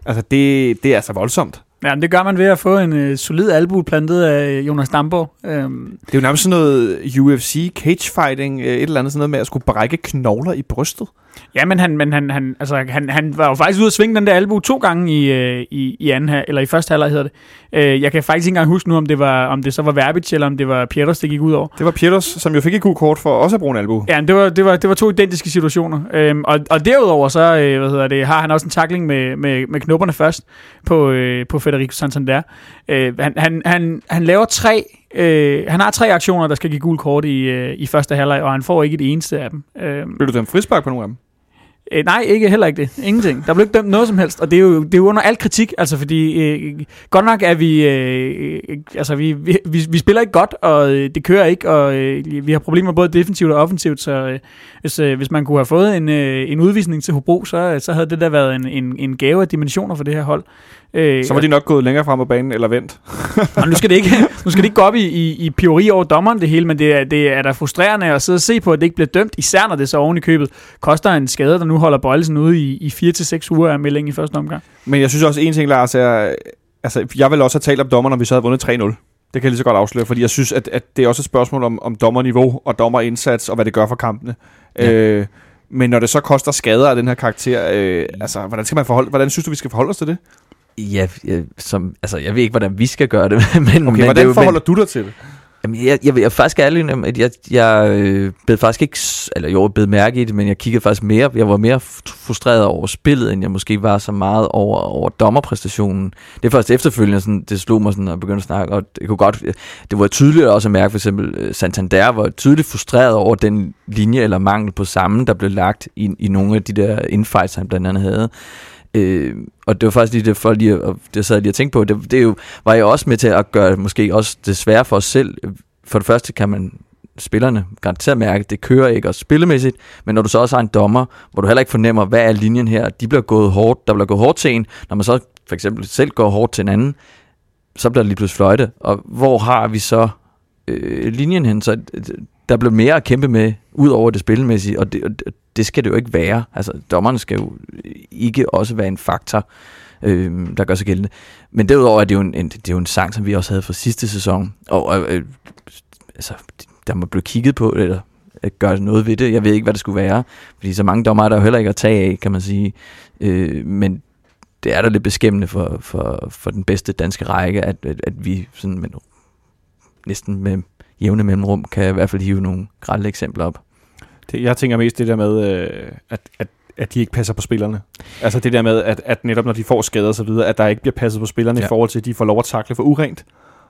Altså, det, det er altså voldsomt. Ja, det gør man ved at få en øh, solid albu plantet af Jonas Damborg. Øhm, Det er jo nærmest sådan noget UFC, cage fighting, øh, et eller andet sådan noget med at skulle brække knogler i brystet. Ja, men han, men han, han, altså, han, han var jo faktisk ude at svinge den der albu to gange i, øh, i, i, anden, eller i første halvleg hedder det. Øh, jeg kan faktisk ikke engang huske nu, om det, var, om det så var Verbic, eller om det var Pieters, det gik ud over. Det var Pieters, som jo fik et gult kort for også at bruge en albu. Ja, det var, det var, det var to identiske situationer. Øhm, og, og derudover så øh, hvad hedder det, har han også en tackling med, med, med knopperne først på, øh, på Federico Santander. Øh, han, han, han, han laver tre øh, han har tre aktioner, der skal give gul kort i, øh, i første halvleg, og han får ikke et eneste af dem. Øh, Blev du dømt frispark på nogle af dem? Øh, nej, ikke heller ikke det. Ingenting. Der blev ikke dømt noget som helst, og det er jo, det er jo under al kritik, altså fordi øh, godt nok er vi, øh, øh, altså vi, vi, vi, vi spiller ikke godt, og øh, det kører ikke, og øh, vi har problemer både defensivt og offensivt, så øh, hvis, øh, hvis man kunne have fået en, øh, en udvisning til Hobro, så, så havde det da været en, en, en gave af dimensioner for det her hold. Øh, Så var de nok gået længere frem på banen, eller vendt. og nu skal det ikke, nu skal det ikke gå op i, i, i piori over dommeren det hele, men det er, det er da frustrerende at sidde og se på, at det ikke bliver dømt, især når det så oven i købet koster en skade, der nu holder Bøjlesen ude i, i 4-6 uger af melding i første omgang. Men jeg synes også, en ting, Lars, er... Altså, jeg vil også have talt om dommer, når vi så havde vundet 3-0. Det kan jeg lige så godt afsløre, fordi jeg synes, at, at det er også et spørgsmål om, om dommerniveau og dommerindsats, og hvad det gør for kampene. Ja. Øh, men når det så koster skader af den her karakter, øh, altså, hvordan, skal man forholde, hvordan synes du, vi skal forholde os til det? Ja, ja som, altså, jeg ved ikke, hvordan vi skal gøre det, men, Okay, men men det er hvordan jo, forholder du dig til det? Jamen, jeg, jeg, jeg er faktisk ærlig at jeg, jeg øh, bed faktisk ikke, eller jo, jeg bed mærke i det, men jeg kiggede faktisk mere, jeg var mere frustreret over spillet, end jeg måske var så meget over, over dommerpræstationen. Det er først efterfølgende, sådan, det slog mig sådan at begynde at snakke, og det kunne godt, øh, det var tydeligt også at mærke, for eksempel øh, Santander var tydeligt frustreret over den linje eller mangel på sammen, der blev lagt i, i nogle af de der infights, han blandt andet havde. Øh, og det var faktisk lige det, for lige, at- det sad jeg lige og tænkte på, det, det er jo, var jeg også med til at gøre måske også det svære for os selv. For det første kan man spillerne garanteret mærke, at det kører ikke også spillemæssigt, men når du så også har en dommer, hvor du heller ikke fornemmer, hvad er linjen her, de bliver gået hårdt, der bliver gået hårdt til en, når man så for eksempel selv går hårdt til en anden, så bliver der lige pludselig fløjte, og hvor har vi så øh, linjen hen, så øh, der blev mere at kæmpe med, ud over det spilmæssige, og det, og det- skal det jo ikke være. Altså, dommerne skal jo ikke også være en faktor, øh, der gør sig gældende. Men derudover er det jo en, en, det er jo en sang, som vi også havde fra sidste sæson, og, øh, altså, der må blive kigget på, eller øh, gøre noget ved det. Jeg ved ikke, hvad det skulle være, fordi så mange dommer er der jo heller ikke at tage af, kan man sige. Øh, men det er da lidt beskæmmende for, for, for den bedste danske række, at, at, at vi sådan med, næsten med jævne mellemrum kan i hvert fald hive nogle grælde eksempler op. det jeg tænker mest det der med, øh, at, at, at de ikke passer på spillerne. Altså det der med, at, at netop når de får skader og så videre, at der ikke bliver passet på spillerne ja. I forhold til, at de får lov at takle for urent,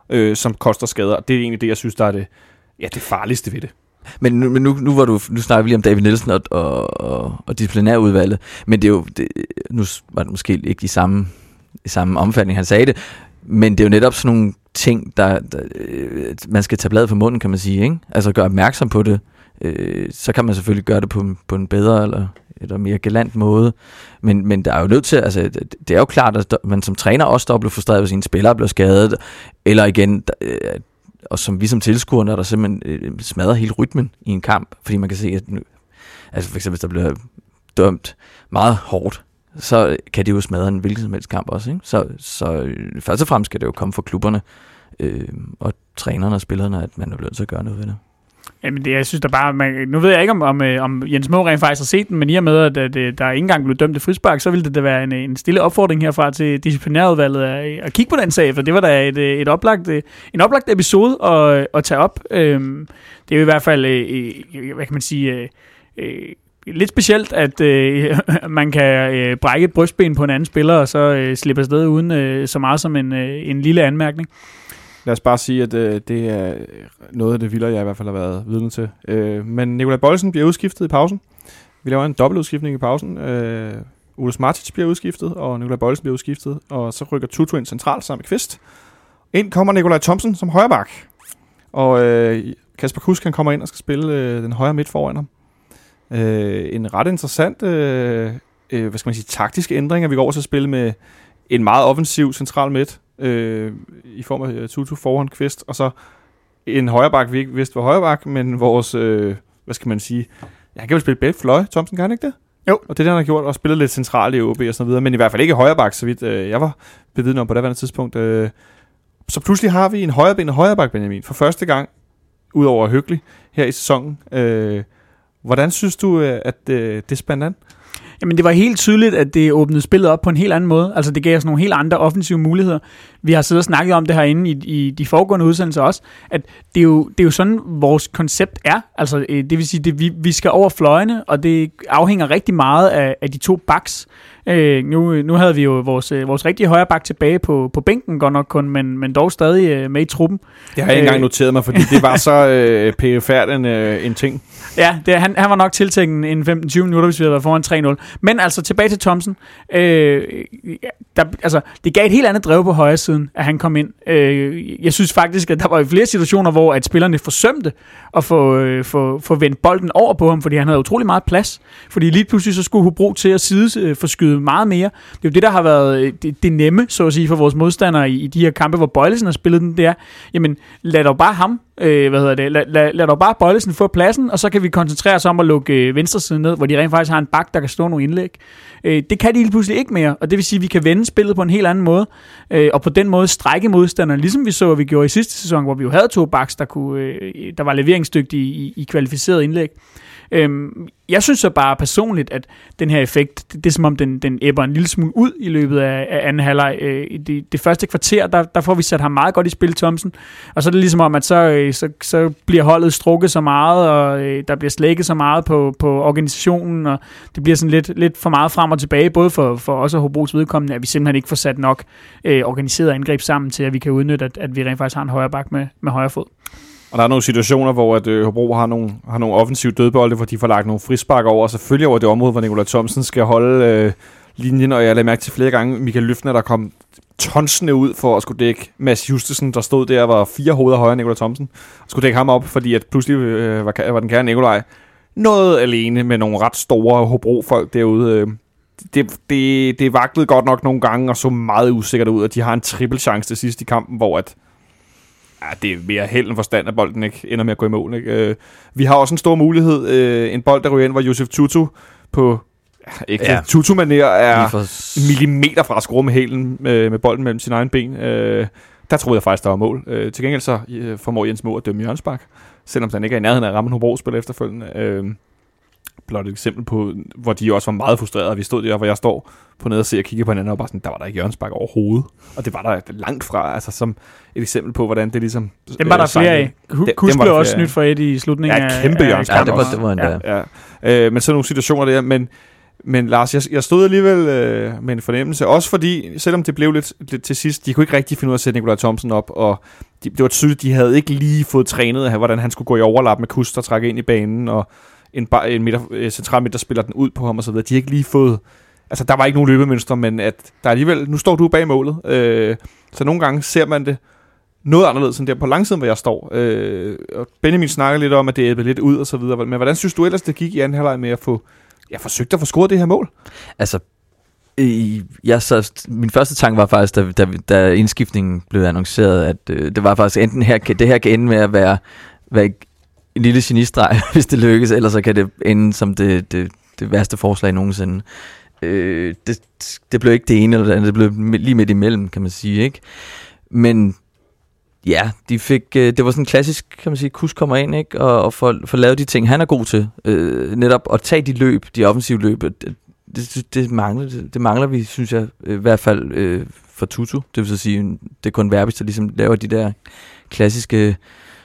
øh, som koster skader. Det er egentlig det, jeg synes, der er det, ja, det farligste ved det. Men nu, men nu, nu, var du, nu snakker vi lige om David Nielsen og, og, og, og disciplinærudvalget, men det er jo, det, nu var det måske ikke i samme, i samme omfatning, han sagde det, men det er jo netop sådan nogle ting, der, der øh, man skal tage bladet fra munden, kan man sige, ikke? Altså gøre opmærksom på det. Øh, så kan man selvfølgelig gøre det på, på en bedre eller, eller mere galant måde. Men, men der er jo nødt til, altså det, det er jo klart, at man som træner også der bliver frustreret, hvis en spiller bliver skadet, eller igen, der, øh, og som vi som tilskuere, når der simpelthen øh, smadrer hele rytmen i en kamp, fordi man kan se, at nu, altså for eksempel hvis der bliver dømt meget hårdt, så kan det jo smadre en hvilken som helst kamp også. Ikke? Så, så øh, først og fremmest skal det jo komme fra klubberne øh, og trænerne og spillerne, at man er nødt til at gøre noget ved det. Jamen, det, jeg synes da bare, man, nu ved jeg ikke, om, om, øh, om Jens Må rent faktisk har set den, men i og med, at, at, at der ikke engang blev dømt et frispark, så ville det da være en, en stille opfordring herfra til disciplinærudvalget at, at kigge på den sag, for det var da et, et oplagt, en oplagt episode at, at tage op. Øhm, det er jo i hvert fald, hvad kan man sige, øh, lidt specielt, at øh, man kan øh, brække et brystben på en anden spiller, og så øh, slippe afsted uden øh, så meget som en, øh, en lille anmærkning. Lad os bare sige, at øh, det er noget af det vildere, jeg i hvert fald har været vidne til. Øh, men Nikolaj Bollesen bliver udskiftet i pausen. Vi laver en dobbeltudskiftning i pausen. Øh, Ulus Martic bliver udskiftet, og Nikolaj Bollesen bliver udskiftet, og så rykker Tutu ind centralt sammen med Kvist. Ind kommer Nikolaj Thomsen som højreback. Og øh, Kasper Kusk, han kommer ind og skal spille øh, den højre midt foran ham. Øh, en ret interessant, øh, øh, hvad skal man sige, taktisk ændring, at vi går over til at spille med en meget offensiv central midt, øh, i form af øh, Tutu foran Kvist, og så en højreback, vi ikke vidste var højreback, men vores, øh, hvad skal man sige, han kan vel spille begge fløj, Thomsen, kan han ikke det? Jo. Og det er det, han har gjort, og spillet lidt centralt i OB og sådan videre, men i hvert fald ikke højreback, så vidt øh, jeg var bevidnet om på det tidspunkt. Øh, så pludselig har vi en højreben og højreback, Benjamin, for første gang, udover hyggelig, her i sæsonen. Øh, hvordan synes du, øh, at øh, det spændte an? Jamen det var helt tydeligt, at det åbnede spillet op på en helt anden måde. Altså det gav os nogle helt andre offensive muligheder. Vi har siddet og snakket om det herinde i, i de foregående udsendelser også, at det er, jo, det er jo sådan, vores koncept er. Altså øh, det vil sige, at vi, vi skal over fløjene, og det afhænger rigtig meget af, af de to backs. Øh, nu, nu havde vi jo vores, øh, vores rigtige højre bak tilbage på, på bænken, godt nok kun, men, men dog stadig øh, med i truppen. Det har jeg ikke engang øh, noteret mig, fordi det var så øh, pfr en, øh, en ting. Ja, det, han, han var nok tiltænkt en 15-20 minutter, hvis vi havde været foran 3-0. Men altså tilbage til Thomsen. Øh, der, altså, det gav et helt andet drev på højre siden, at han kom ind. Øh, jeg synes faktisk, at der var flere situationer, hvor at spillerne forsømte at få, øh, få, få vendt bolden over på ham, fordi han havde utrolig meget plads. Fordi lige pludselig så skulle Hobro til at sideforskyde øh, meget mere. Det er jo det, der har været øh, det, det nemme, så at sige, for vores modstandere i, i de her kampe, hvor Bøjlesen har spillet den, det er, jamen lad dog bare ham øh, hvad hedder det, lad, lad, lad dog bare Bøjlesen få pladsen, og så kan vi koncentrere os om at lukke øh, venstre side ned, hvor de rent faktisk har en bak, der kan stå nogle indlæg. Øh, det kan de lige pludselig ikke mere, og det vil sige, at vi kan vende spillet på en helt anden måde, øh, og på den måde strække modstanderne, ligesom vi så, at vi gjorde i sidste sæson, hvor vi jo havde to baks, der, kunne, øh, der var leveringsdygtige i, i kvalificerede indlæg. Øhm, jeg synes så bare personligt, at den her effekt, det, det er som om, den, den æbber en lille smule ud i løbet af, af anden halvleg. Øh, det, det første kvarter, der, der får vi sat ham meget godt i spil, Thomsen. Og så er det ligesom om, at så, øh, så, så bliver holdet strukket så meget, og øh, der bliver slækket så meget på, på organisationen, og det bliver sådan lidt, lidt for meget frem og tilbage, både for, for os og Hobros vedkommende, at vi simpelthen ikke får sat nok øh, organiseret angreb sammen til, at vi kan udnytte, at, at vi rent faktisk har en højre bak med, med højre fod. Og der er nogle situationer, hvor at, øh, Hobro har nogle, har nogle offensive dødbolde, hvor de får lagt nogle frispark over, og selvfølgelig over det område, hvor Nikolaj Thomsen skal holde øh, linjen, og jeg lagde mærke til flere gange, Michael Løfner, der kom tonsende ud for at skulle dække Mads Justesen, der stod der og var fire hoveder højere end Nikolaj Thomsen, og skulle dække ham op, fordi at pludselig øh, var, var den kære Nikolaj noget alene med nogle ret store Hobro-folk derude. Øh. Det, det, det vaklede godt nok nogle gange, og så meget usikkert ud, og de har en triple chance til sidst i kampen, hvor at ja, det er mere held end forstand, at bolden ikke ender med at gå i mål. Ikke? Øh, vi har også en stor mulighed. Øh, en bold, der ryger ind, hvor Josef Tutu på ikke ja. tutu manér er for... millimeter fra at skrue med hælen med, med bolden mellem sine egne ben. Øh, der troede jeg faktisk, der var mål. Øh, til gengæld så øh, formår Jens Moore at dømme Jørgensbak, selvom han ikke er i nærheden af at ramme Hobro spil efterfølgende. Øh, blot et eksempel på, hvor de også var meget frustrerede. Vi stod der, hvor jeg står på nede og ser og kigger på hinanden, og bare sådan, der var der ikke Jørgens Bakke overhovedet. Og det var der langt fra, altså som et eksempel på, hvordan det ligesom... Den var der øh, flere af. Kus blev også snydt for et i slutningen ja, kæmpe Jørgens Ja, det var, det var en ja, ja. Øh, men sådan nogle situationer der, men, men Lars, jeg, jeg stod alligevel øh, med en fornemmelse, også fordi, selvom det blev lidt, lidt til sidst, de kunne ikke rigtig finde ud af at sætte Nikolaj Thomsen op, og de, det var tydeligt, de havde ikke lige fået trænet, hvordan han skulle gå i overlap med Kus, der trække ind i banen, og en, en midter, øh, central midter spiller den ud på ham og så videre. De har ikke lige fået... Altså, der var ikke nogen løbemønstre, men at der alligevel... Nu står du bag målet, øh, så nogle gange ser man det noget anderledes end der på langsiden, hvor jeg står. Øh, og Benjamin snakker lidt om, at det er lidt ud og så videre. Men hvordan synes du ellers, det gik i anden halvleg med at få... Jeg forsøgte at få scoret det her mål? Altså, jeg så, min første tanke var faktisk, da, da, da indskiftningen blev annonceret, at øh, det var faktisk enten her, det her kan ende med at være, være en lille genistreg, hvis det lykkes, ellers så kan det ende som det, det, det værste forslag nogensinde. Øh, det, det blev ikke det ene eller det andet, det blev lige midt imellem, kan man sige. ikke. Men ja, de fik, øh, det var sådan en klassisk, kan man sige, kus kommer ind, ikke? Og, og får, får lavet de ting, han er god til. Øh, netop at tage de løb, de offensive løb. Det, det, det, mangler, det, det mangler vi, synes jeg, i hvert fald øh, for Tutu. Det vil så sige, det er kun Verbis, der ligesom laver de der klassiske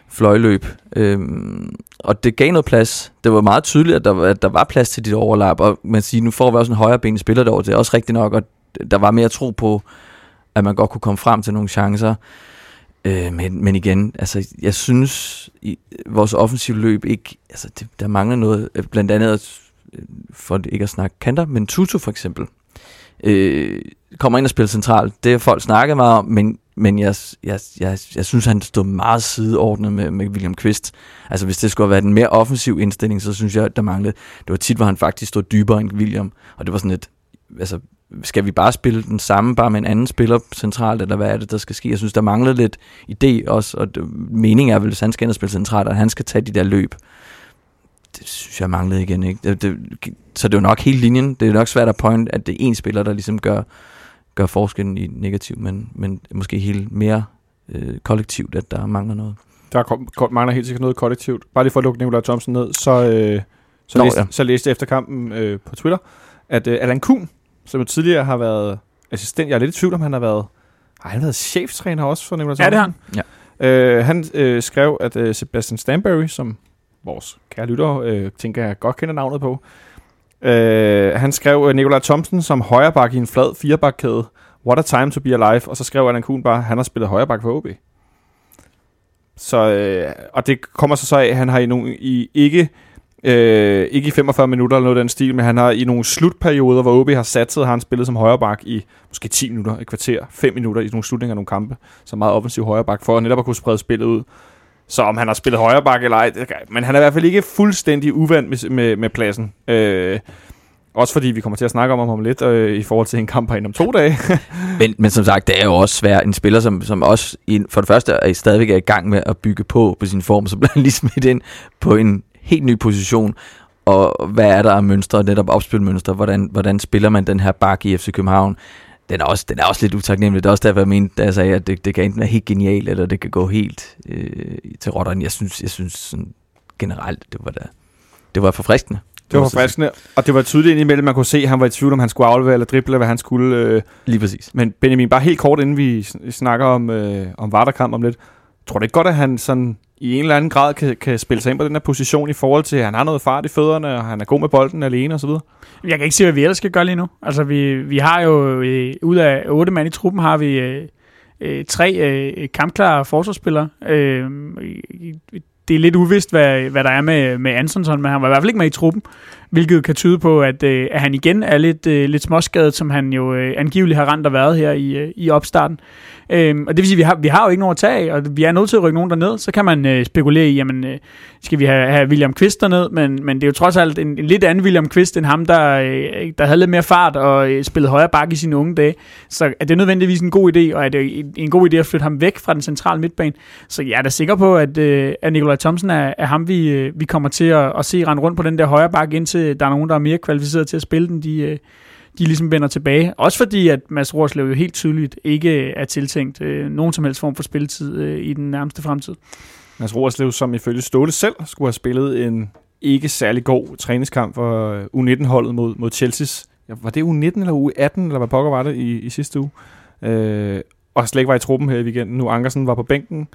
fløjløb. Øhm, og det gav noget plads. Det var meget tydeligt, at der, at der var plads til dit overlap, og man siger, nu får vi også en højre ben spiller derovre. Det er også rigtigt nok, og der var mere tro på, at man godt kunne komme frem til nogle chancer. Øh, men, men igen, altså, jeg synes, i vores offensive løb ikke, altså, det, der mangler noget, øh, blandt andet, øh, for ikke at snakke kanter, men Tutu for eksempel, øh, kommer ind og spiller centralt. Det har folk snakket meget om, men, men jeg, jeg, jeg, jeg synes, han stod meget sideordnet med, med William Kvist. Altså, hvis det skulle have været en mere offensiv indstilling, så synes jeg, der manglede. Det var tit, hvor han faktisk stod dybere end William, og det var sådan et, altså, skal vi bare spille den samme, bare med en anden spiller centralt, eller hvad er det, der skal ske? Jeg synes, der manglede lidt idé også, og det, meningen er vel, hvis han skal ind og spille centralt, at han skal tage de der løb. Det synes jeg manglede igen, ikke? Det, det, så det er jo nok hele linjen. Det er nok svært at point, at det er én spiller, der ligesom gør, gør forskellen i negativ, men, men måske helt mere øh, kollektivt, at der mangler noget. Der kom, kom, mangler helt sikkert noget kollektivt. Bare lige for at lukke Nikolaj Thomsen ned, så, øh, så, Nå, læste, ja. så læste jeg efter kampen øh, på Twitter, at øh, Allan Kuhn, som jo tidligere har været assistent, jeg er lidt i tvivl om, han har været, har han været cheftræner også for Nikolaj Thomsen? Ja, det har han. Øh, han øh, skrev, at øh, Sebastian Stanbury, som vores kære lytter, øh, tænker jeg godt kender navnet på, øh, han skrev øh, Nikolaj Thomsen som højreback i en flad firebakkæde. What a time to be alive. Og så skrev Allan Kuhn bare, han har spillet højreback for OB. Så, øh, og det kommer så så af, at han har i, nogle, i ikke, øh, ikke i 45 minutter eller noget af den stil, men han har i nogle slutperioder, hvor OB har satset, har han spillet som højreback i måske 10 minutter, et kvarter, 5 minutter i nogle slutninger af nogle kampe, så meget offensiv højreback, for netop at kunne sprede spillet ud. Så om han har spillet højreback eller ej, det men han er i hvert fald ikke fuldstændig uvandt med, med, med pladsen. Øh, også fordi vi kommer til at snakke om ham lidt øh, i forhold til en kamp herinde om to dage. Men, men som sagt, det er jo også svært. En spiller, som, som også i, for det første er stadigvæk er i gang med at bygge på på sin form, så bliver han lige smidt ind på en helt ny position. Og hvad er der af mønstre, netop opspilmønstre? Hvordan, hvordan spiller man den her bak i FC København? Den er også, den er også lidt utaknemmelig. Det er også derfor, jeg mente, da jeg sagde, at det, det kan enten være helt genialt, eller det kan gå helt øh, til rotteren. Jeg synes, jeg synes sådan, generelt, det var da, det var forfriskende. Det var friskende, og det var tydeligt indimellem, man kunne se, at han var i tvivl, om han skulle aflevere eller drible, eller hvad han skulle. Øh. Lige præcis. Men Benjamin, bare helt kort, inden vi sn- snakker om, øh, om Varderkamp om lidt. Tror du ikke godt, at han sådan i en eller anden grad kan, kan spille sig ind på den her position i forhold til, at han har noget fart i fødderne, og han er god med bolden alene osv.? Jeg kan ikke se, hvad vi ellers skal gøre lige nu. Altså, vi, vi har jo, øh, ud af otte mand i truppen, har vi øh, øh, tre øh, kampklare forsvarsspillere. Øh, det er lidt uvist, hvad, hvad der er med, med Antonsen, men han var i hvert fald ikke med i truppen, hvilket kan tyde på, at, øh, at han igen er lidt, øh, lidt småskadet, som han jo øh, angiveligt har rent og været her i, øh, i opstarten. Øhm, og det vil sige, at vi har, vi har jo ikke nogen at tage af, og vi er nødt til at rykke nogen derned. Så kan man øh, spekulere i, jamen, øh, skal vi have, have William Kvist derned? Men, men det er jo trods alt en, en lidt anden William Kvist, end ham, der, øh, der havde lidt mere fart og øh, spillede højre bakke i sine unge dage. Så er det nødvendigvis en god idé, og er det en, en god idé at flytte ham væk fra den centrale midtbane? Så jeg er da sikker på, at, øh, at Nikolaj Thomsen er, er ham, vi, øh, vi kommer til at, at se rende rundt på den der højre bakke, indtil der er nogen, der er mere kvalificeret til at spille den. De, øh, de ligesom vender tilbage. Også fordi, at Mads Rorslev jo helt tydeligt ikke er tiltænkt øh, nogen som helst form for spilletid øh, i den nærmeste fremtid. Mads Rorslev, som ifølge Ståle selv skulle have spillet en ikke særlig god træningskamp for øh, U19-holdet mod, mod Chelsea's. Ja, var det U19 eller U18, eller hvad pokker var det i, i sidste uge? Øh, og slet ikke var i truppen her i weekenden. Nu Ankersen var på bænken,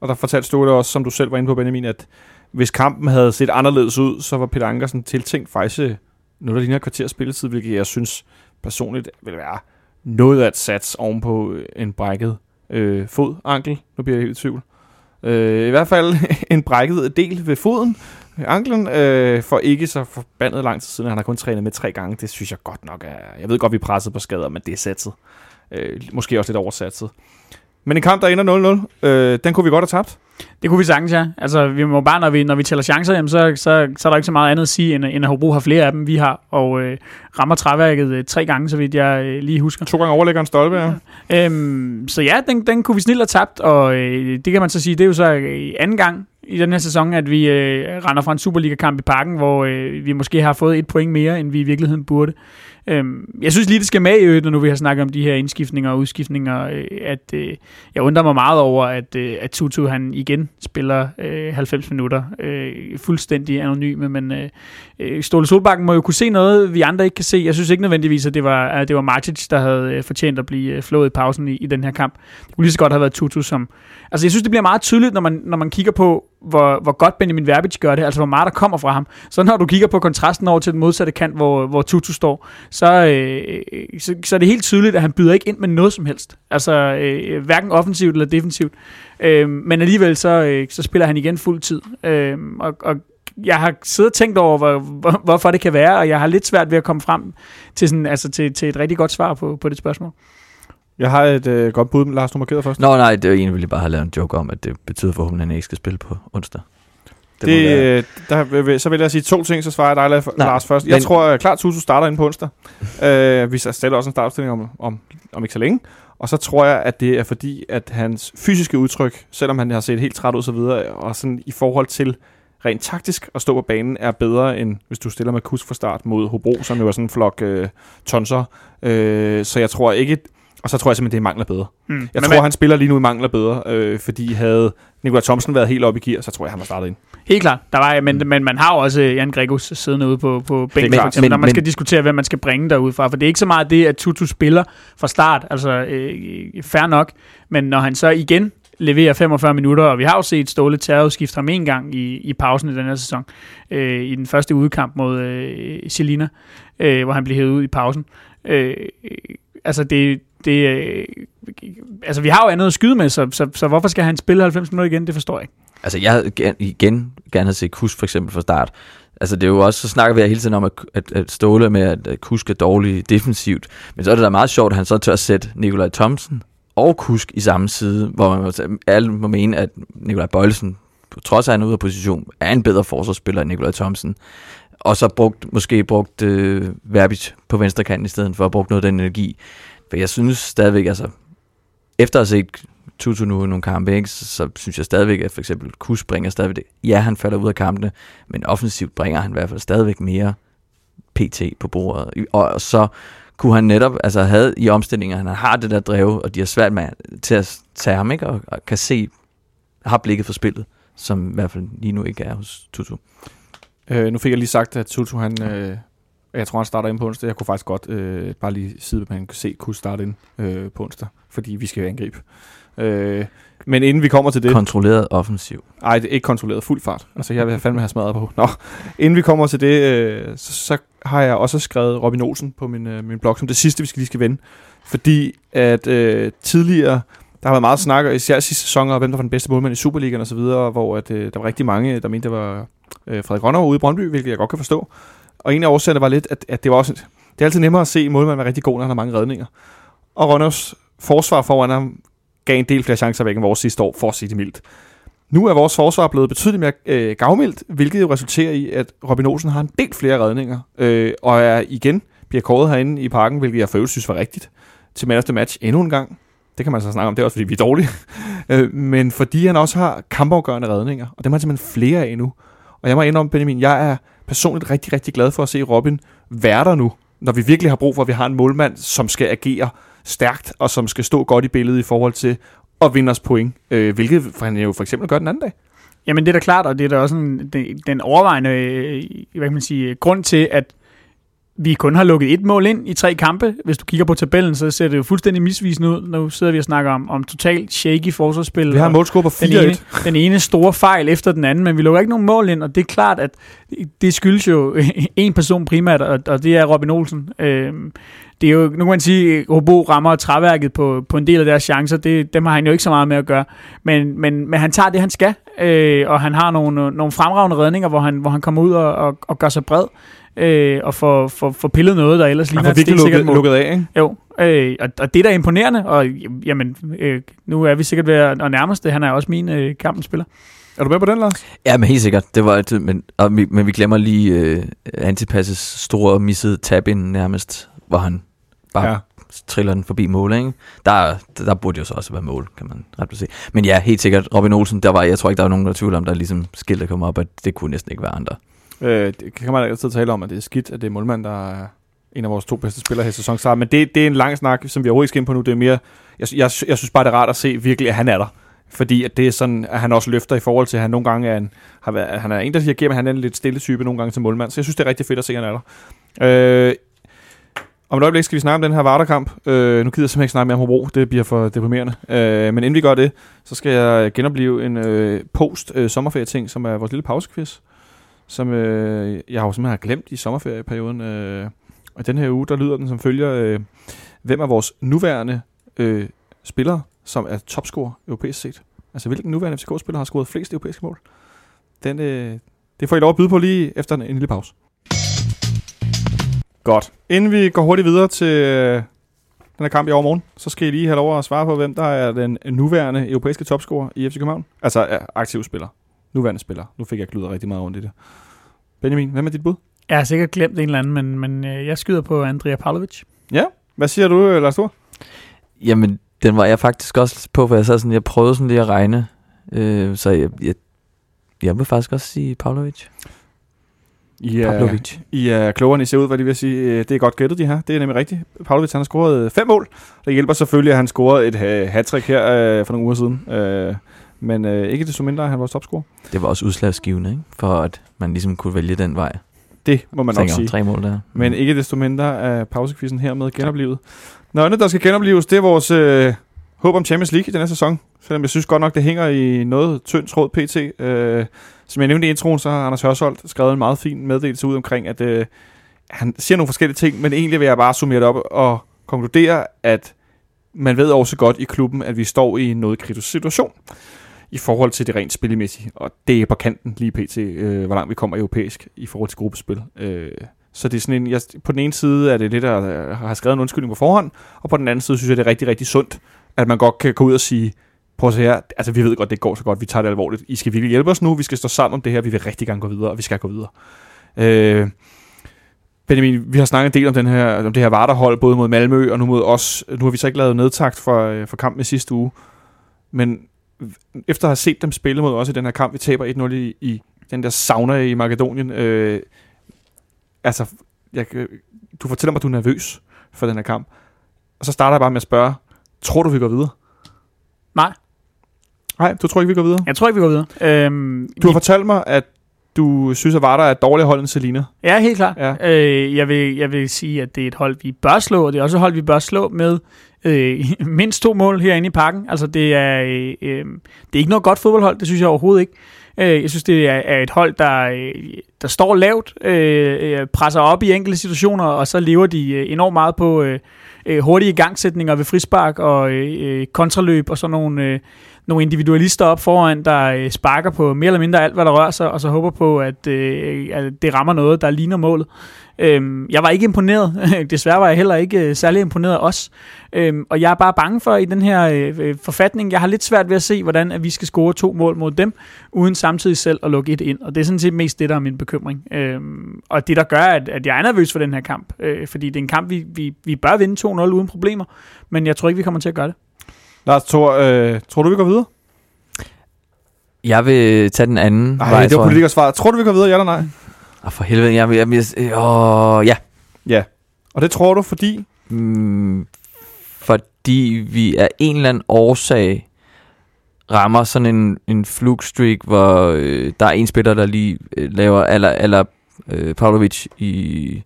og der fortalte Ståle også, som du selv var inde på, Benjamin, at hvis kampen havde set anderledes ud, så var Peter Ankersen tiltænkt faktisk øh, noget, der ligner et kvarters spilletid, hvilket jeg synes personligt vil være noget at et sats ovenpå øh, en brækket øh, fod, ankel. Nu bliver jeg helt i tvivl. Øh, I hvert fald en brækket del ved foden, anklen, øh, for ikke så forbandet lang tid siden. Han har kun trænet med tre gange. Det synes jeg godt nok er... Jeg ved godt, vi er presset på skader, men det er satset. Øh, måske også lidt oversatset. Men en kamp, der ender 0-0, øh, den kunne vi godt have tabt. Det kunne vi sagtens, ja. Altså, vi må bare, når vi, når vi tæller chancer, jamen, så, så, så er der ikke så meget andet at sige, end, end at Hobro har flere af dem, vi har, og øh, rammer træværket øh, tre gange, så vidt jeg øh, lige husker. To gange overlægger en stolpe, ja. Øhm, så ja, den, den kunne vi snilt have tabt, og øh, det kan man så sige, det er jo så øh, anden gang i den her sæson, at vi øh, render fra en Superliga-kamp i parken, hvor øh, vi måske har fået et point mere, end vi i virkeligheden burde. Øhm, jeg synes lige, det skal med i øvrigt, når nu vi har snakket om de her indskiftninger og udskiftninger, øh, at øh, jeg undrer mig meget over, at, øh, at Tutu han igen spiller øh, 90 minutter øh, fuldstændig anonyme, men øh, øh, Ståle Solbakken må jo kunne se noget, vi andre ikke kan se. Jeg synes ikke nødvendigvis, at det var, at det var Martic, der havde øh, fortjent at blive øh, flået i pausen i, i den her kamp. Det kunne lige så godt have været Tutu, som... Altså, jeg synes, det bliver meget tydeligt, når man, når man kigger på, hvor, hvor godt Benjamin Verbic gør det, altså hvor meget der kommer fra ham. Så når du kigger på kontrasten over til den modsatte kant, hvor, hvor Tutu står, så, øh, så, så er det helt tydeligt, at han byder ikke ind med noget som helst. Altså øh, hverken offensivt eller defensivt. Øh, men alligevel så, øh, så spiller han igen fuld tid. Øh, og, og jeg har siddet og tænkt over, hvor, hvor, hvorfor det kan være, og jeg har lidt svært ved at komme frem til, sådan, altså til, til et rigtig godt svar på, på det spørgsmål. Jeg har et øh, godt bud, Lars, du markeret først. Nå nej, det var egentlig, bare have lavet en joke om, at det betyder for, at han ikke skal spille på onsdag. Det, det der, vil- så vil jeg sige to ting, så svarer jeg dig, Nej, Lars, først. Jeg men- tror øh, klart, Tutu starter ind på onsdag. uh, vi sætter også en startopstilling om, om, om ikke så længe. Og så tror jeg, at det er fordi, at hans fysiske udtryk, selvom han har set helt træt ud og så videre, og sådan i forhold til rent taktisk at stå på banen, er bedre end hvis du stiller med kus fra start mod Hobro, som jo er sådan en flok øh, tonser. Øh, så jeg tror ikke... Og så tror jeg simpelthen, det er mangler bedre. Hmm. Jeg Men tror, hvad- han spiller lige nu i mangler bedre, øh, fordi havde Nikolaj Thomsen været helt oppe i gear, så tror jeg, han var startet ind. Helt klart. Der var, men, men man har jo også Jan Gregus siddende ude på, på bænken, for eksempel, Men- når man men- skal diskutere, hvem man skal bringe derudfra. For det er ikke så meget det, at Tutu spiller fra start. Altså, øh, fair nok. Men når han så igen leverer 45 minutter, og vi har jo set Ståle terrorskift ham en gang i, i pausen i den her sæson, øh, i den første udkamp mod øh, Selina, øh, hvor han blev hævet ud i pausen. Øh, altså, det, det, øh, altså, vi har jo andet at skyde med, så, så, så hvorfor skal han spille 90 minutter igen? Det forstår jeg ikke. Altså, jeg havde igen, igen gerne havde set Kus for eksempel fra start. Altså, det er jo også, så snakker vi hele tiden om, at, at, at Ståle med, at, at Kusk er dårlig defensivt. Men så er det da meget sjovt, at han så tør at sætte Nikolaj Thomsen og Kusk i samme side, hvor man må alle må mene, at Nikolaj Bøjlesen, på trods af at han er ude af position, er en bedre forsvarsspiller end Nikolaj Thomsen. Og så brugt, måske brugt øh, Verbit på venstre kant i stedet for at bruge noget af den energi. For jeg synes stadigvæk, altså, efter at have set Tutu nu nogle kampe, ikke, så, så synes jeg stadigvæk, at for eksempel Kus bringer stadigvæk, ja, han falder ud af kampene, men offensivt bringer han i hvert fald stadigvæk mere PT på bordet. Og, og så kunne han netop, altså havde i omstillinger, han har det der drev, og de har svært med til at tage ham, ikke, og, og kan se, har blikket for spillet, som i hvert fald lige nu ikke er hos Tutu. Øh, nu fik jeg lige sagt, at Tutu, han, øh, jeg tror, han starter ind på onsdag. Jeg kunne faktisk godt øh, bare lige sidde, at man kan se kunne starte ind øh, på onsdag, fordi vi skal jo angribe. Øh, men inden vi kommer til det... Kontrolleret offensiv. Ej, det er ikke kontrolleret fuld fart. Altså, jeg vil fandme have smadret på. Nå, inden vi kommer til det, øh, så, så har jeg også skrevet Robin Olsen på min, øh, min blog som det sidste, vi skal lige skal vende. Fordi at øh, tidligere, der har været meget snak, især sidste sæson, om hvem der var den bedste målmand i Superligaen og så videre, hvor at, øh, der var rigtig mange, der mente, det var øh, Frederik Rønner ude i Brøndby, hvilket jeg godt kan forstå. Og en af årsagerne var lidt, at, at det var også, det er altid nemmere at se en målmand være rigtig god, når han har mange redninger. Og Rønners forsvar foran ham gav en del flere chancer væk end vores sidste år, for at sige det mildt. Nu er vores forsvar blevet betydeligt mere øh, gavmildt, hvilket jo resulterer i, at Robin Olsen har en del flere redninger, øh, og er igen bliver kåret herinde i parken, hvilket jeg for synes var rigtigt, til man of the match endnu en gang. Det kan man så snakke om, det er også fordi, vi er dårlige. øh, men fordi han også har kampafgørende redninger, og dem har han simpelthen flere af nu. Og jeg må indrømme, Benjamin, jeg er personligt rigtig, rigtig glad for at se Robin være der nu, når vi virkelig har brug for, at vi har en målmand, som skal agere stærkt, og som skal stå godt i billedet i forhold til at vinde os point, øh, hvilket han jo for eksempel gør den anden dag. Jamen det er da klart, og det er da også en, den, den overvejende øh, hvad kan man sige, øh, grund til, at vi kun har lukket et mål ind i tre kampe. Hvis du kigger på tabellen, så ser det jo fuldstændig misvisende ud. Nu sidder vi og snakker om, om totalt shaky forsvarsspil. Vi har målscore på den ene, 4-1. den ene store fejl efter den anden, men vi lukker ikke nogen mål ind, og det er klart, at det skyldes jo en person primært, og, og det er Robin Olsen. Øhm, det er jo, nu kan man sige, at Hobro rammer træværket på, på en del af deres chancer. Det, dem har han jo ikke så meget med at gøre. Men, men, men han tager det, han skal, øh, og han har nogle, nogle fremragende redninger, hvor han, hvor han kommer ud og, og, og gør sig bred, øh, og får, får, får pillet noget, der ellers ligner et virkelig stensikkert lukket, mål. lukket af, ikke? Jo, øh, og, og det er da imponerende, og jamen, øh, nu er vi sikkert ved at, at nærme os det. Han er også min øh, kampens spiller. Er du med på den, Lars? Ja, men helt sikkert. Det var altid, men, og, vi- men vi glemmer lige øh, Antipasses store missede tab ind nærmest, hvor han bare Ja. triller den forbi mål, ikke? Der, der, der burde jo så også være mål, kan man ret se. Men ja, helt sikkert. Robin Olsen, der var, jeg tror ikke, der var nogen, der tvivl om, der ligesom skiltet kom op, at det kunne næsten ikke være andre. Øh, det kan man altid tale om, at det er skidt, at det er målmand, der er en af vores to bedste spillere her i sæsonstart. Men det, det er en lang snak, som vi overhovedet ikke skal ind på nu. Det er mere, jeg, jeg, jeg synes bare, det er rart at se virkelig, at han er der. Fordi at det er sådan, at han også løfter i forhold til, at han nogle gange er en, har været, han er en, der siger, men han er en lidt stille type nogle gange til målmand. Så jeg synes, det er rigtig fedt at se, at han er der. Øh, om et øjeblik skal vi snakke om den her Varderkamp. Øh, nu gider jeg simpelthen ikke snakke mere om Hobro. Det bliver for deprimerende. Øh, men inden vi gør det, så skal jeg genopleve en øh, post-sommerferie-ting, øh, som er vores lille pausequiz. Som øh, jeg har jo simpelthen glemt i sommerferieperioden. Øh, og den her uge, der lyder den som følger. Øh, hvem er vores nuværende øh, spiller, som er topscorer europæisk set? Altså, hvilken nuværende FCK-spiller har scoret flest europæiske mål? Den, øh, det får I lov at byde på lige efter en, en lille pause. Godt. Inden vi går hurtigt videre til øh, den her kamp i overmorgen, så skal I lige have lov at svare på, hvem der er den nuværende europæiske topscorer i FC København. Altså er aktiv spiller. Nuværende spiller. Nu fik jeg glyder rigtig meget rundt i det. Benjamin, hvem er dit bud? Jeg har sikkert glemt en eller anden, men, men øh, jeg skyder på Andrea Pavlovic. Ja. Hvad siger du, øh, Lars Thor? Jamen, den var jeg faktisk også på, for jeg, sad sådan, jeg prøvede sådan lige at regne. Øh, så jeg, jeg, jeg vil faktisk også sige Pavlovic. I er, Pavlovic. I er klogere, end I ser ud, hvad de vil sige. Øh, Det er godt gættet, de her. Det er nemlig rigtigt. Pavlovic, han har scoret fem mål. Det hjælper selvfølgelig, at han scorede et hat her øh, for nogle uger siden. Øh, men øh, ikke desto mindre han vores topscorer. Det var også udslagsgivende, ikke? for at man ligesom kunne vælge den vej. Det må man nok Tænker, sige. Tre mål der. Men ikke desto mindre er pausekvisten hermed genoplevet. Noget andet, der skal genoplives, det er vores øh, håb om Champions League i den her sæson. Selvom jeg synes godt nok, det hænger i noget tynd tråd pt. Øh, som jeg nævnte i introen, så har Anders Hørsholdt skrevet en meget fin meddelelse ud omkring, at øh, han siger nogle forskellige ting, men egentlig vil jeg bare summere det op og konkludere, at man ved også godt i klubben, at vi står i en noget kritisk situation i forhold til det rent spillemæssige, og det er på kanten lige pt, øh, hvor langt vi kommer europæisk i forhold til gruppespil. Øh, så det er sådan en, jeg, på den ene side er det lidt der øh, har skrevet en undskyldning på forhånd, og på den anden side synes jeg, det er rigtig, rigtig sundt, at man godt kan gå ud og sige, prøv at se her, altså vi ved godt, det går så godt, vi tager det alvorligt. I skal virkelig hjælpe os nu, vi skal stå sammen om det her, vi vil rigtig gerne gå videre, og vi skal gå videre. Øh, Benjamin, vi har snakket en del om, den her, om det her Varderhold, både mod Malmø og nu mod os. Nu har vi så ikke lavet nedtagt for, øh, for kampen i sidste uge. Men efter at have set dem spille mod os i den her kamp, vi taber 1-0 i, i den der sauna i Makedonien. Øh, altså, jeg, du fortæller mig, at du er nervøs for den her kamp. Og så starter jeg bare med at spørge, tror du, vi går videre? Nej, Nej, du tror ikke, vi går videre? jeg tror ikke, vi går videre. Øhm, Du har vi- fortalt mig, at du synes, at Varder er et dårligere hold end Selina. Ja, helt klart. Ja. Øh, jeg, vil, jeg vil sige, at det er et hold, vi bør slå, og det er også et hold, vi bør slå med øh, mindst to mål herinde i parken. Altså, det er, øh, øh, det er ikke noget godt fodboldhold, det synes jeg overhovedet ikke. Øh, jeg synes, det er, er et hold, der, øh, der står lavt, øh, øh, presser op i enkelte situationer, og så lever de enormt meget på øh, øh, hurtige gangsætninger ved frispark og øh, øh, kontraløb og sådan nogle... Øh, nogle individualister op foran, der øh, sparker på mere eller mindre alt, hvad der rører sig, og så håber på, at, øh, at det rammer noget, der ligner målet. Øhm, jeg var ikke imponeret. Desværre var jeg heller ikke øh, særlig imponeret af os. Øhm, og jeg er bare bange for i den her øh, øh, forfatning, jeg har lidt svært ved at se, hvordan at vi skal score to mål mod dem, uden samtidig selv at lukke et ind. Og det er sådan set mest det, der er min bekymring. Øhm, og det, der gør, at, at jeg er nervøs for den her kamp. Øh, fordi det er en kamp, vi, vi, vi bør vinde 2-0 uden problemer, men jeg tror ikke, vi kommer til at gøre det. Lars Thor, øh, tror du, vi går videre? Jeg vil tage den anden Nej, vej, det var tror jeg. politikersvar. Tror du, vi går videre, ja eller nej? Ah, for helvede, jeg vil... Jeg, vil øh, åh, ja. Ja. Og det tror du, fordi... Mm, fordi vi af en eller anden årsag rammer sådan en, en flugstreak, hvor øh, der er en spiller, der lige øh, laver, eller, eller øh, Pavlovic i,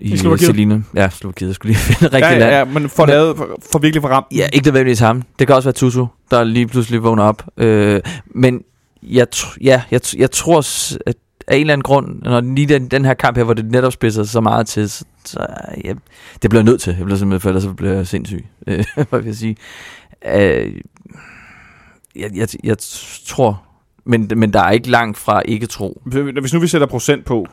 i, Slovakiet. Selina. Ja, Slovakiet, skulle lige finde rigtig Ja, land. ja, ja, men for, Men- lavet, for, for virkelig for ramt. Ja, ikke nødvendigvis ham. Det kan også være Tutu, der lige pludselig vågner op. Øh, men jeg, ja, jeg, jeg tror, at af en eller anden grund, når lige den, den her kamp her, hvor det netop spidser så meget til, så, så ja, det bliver jeg nødt til. Jeg bliver simpelthen, for ellers så bliver jeg sindssyg. Øh, hvad vil jeg sige? Øh, jeg, jeg, jeg tror, men, men der er ikke langt fra ikke tro. Hvis nu vi sætter procent på,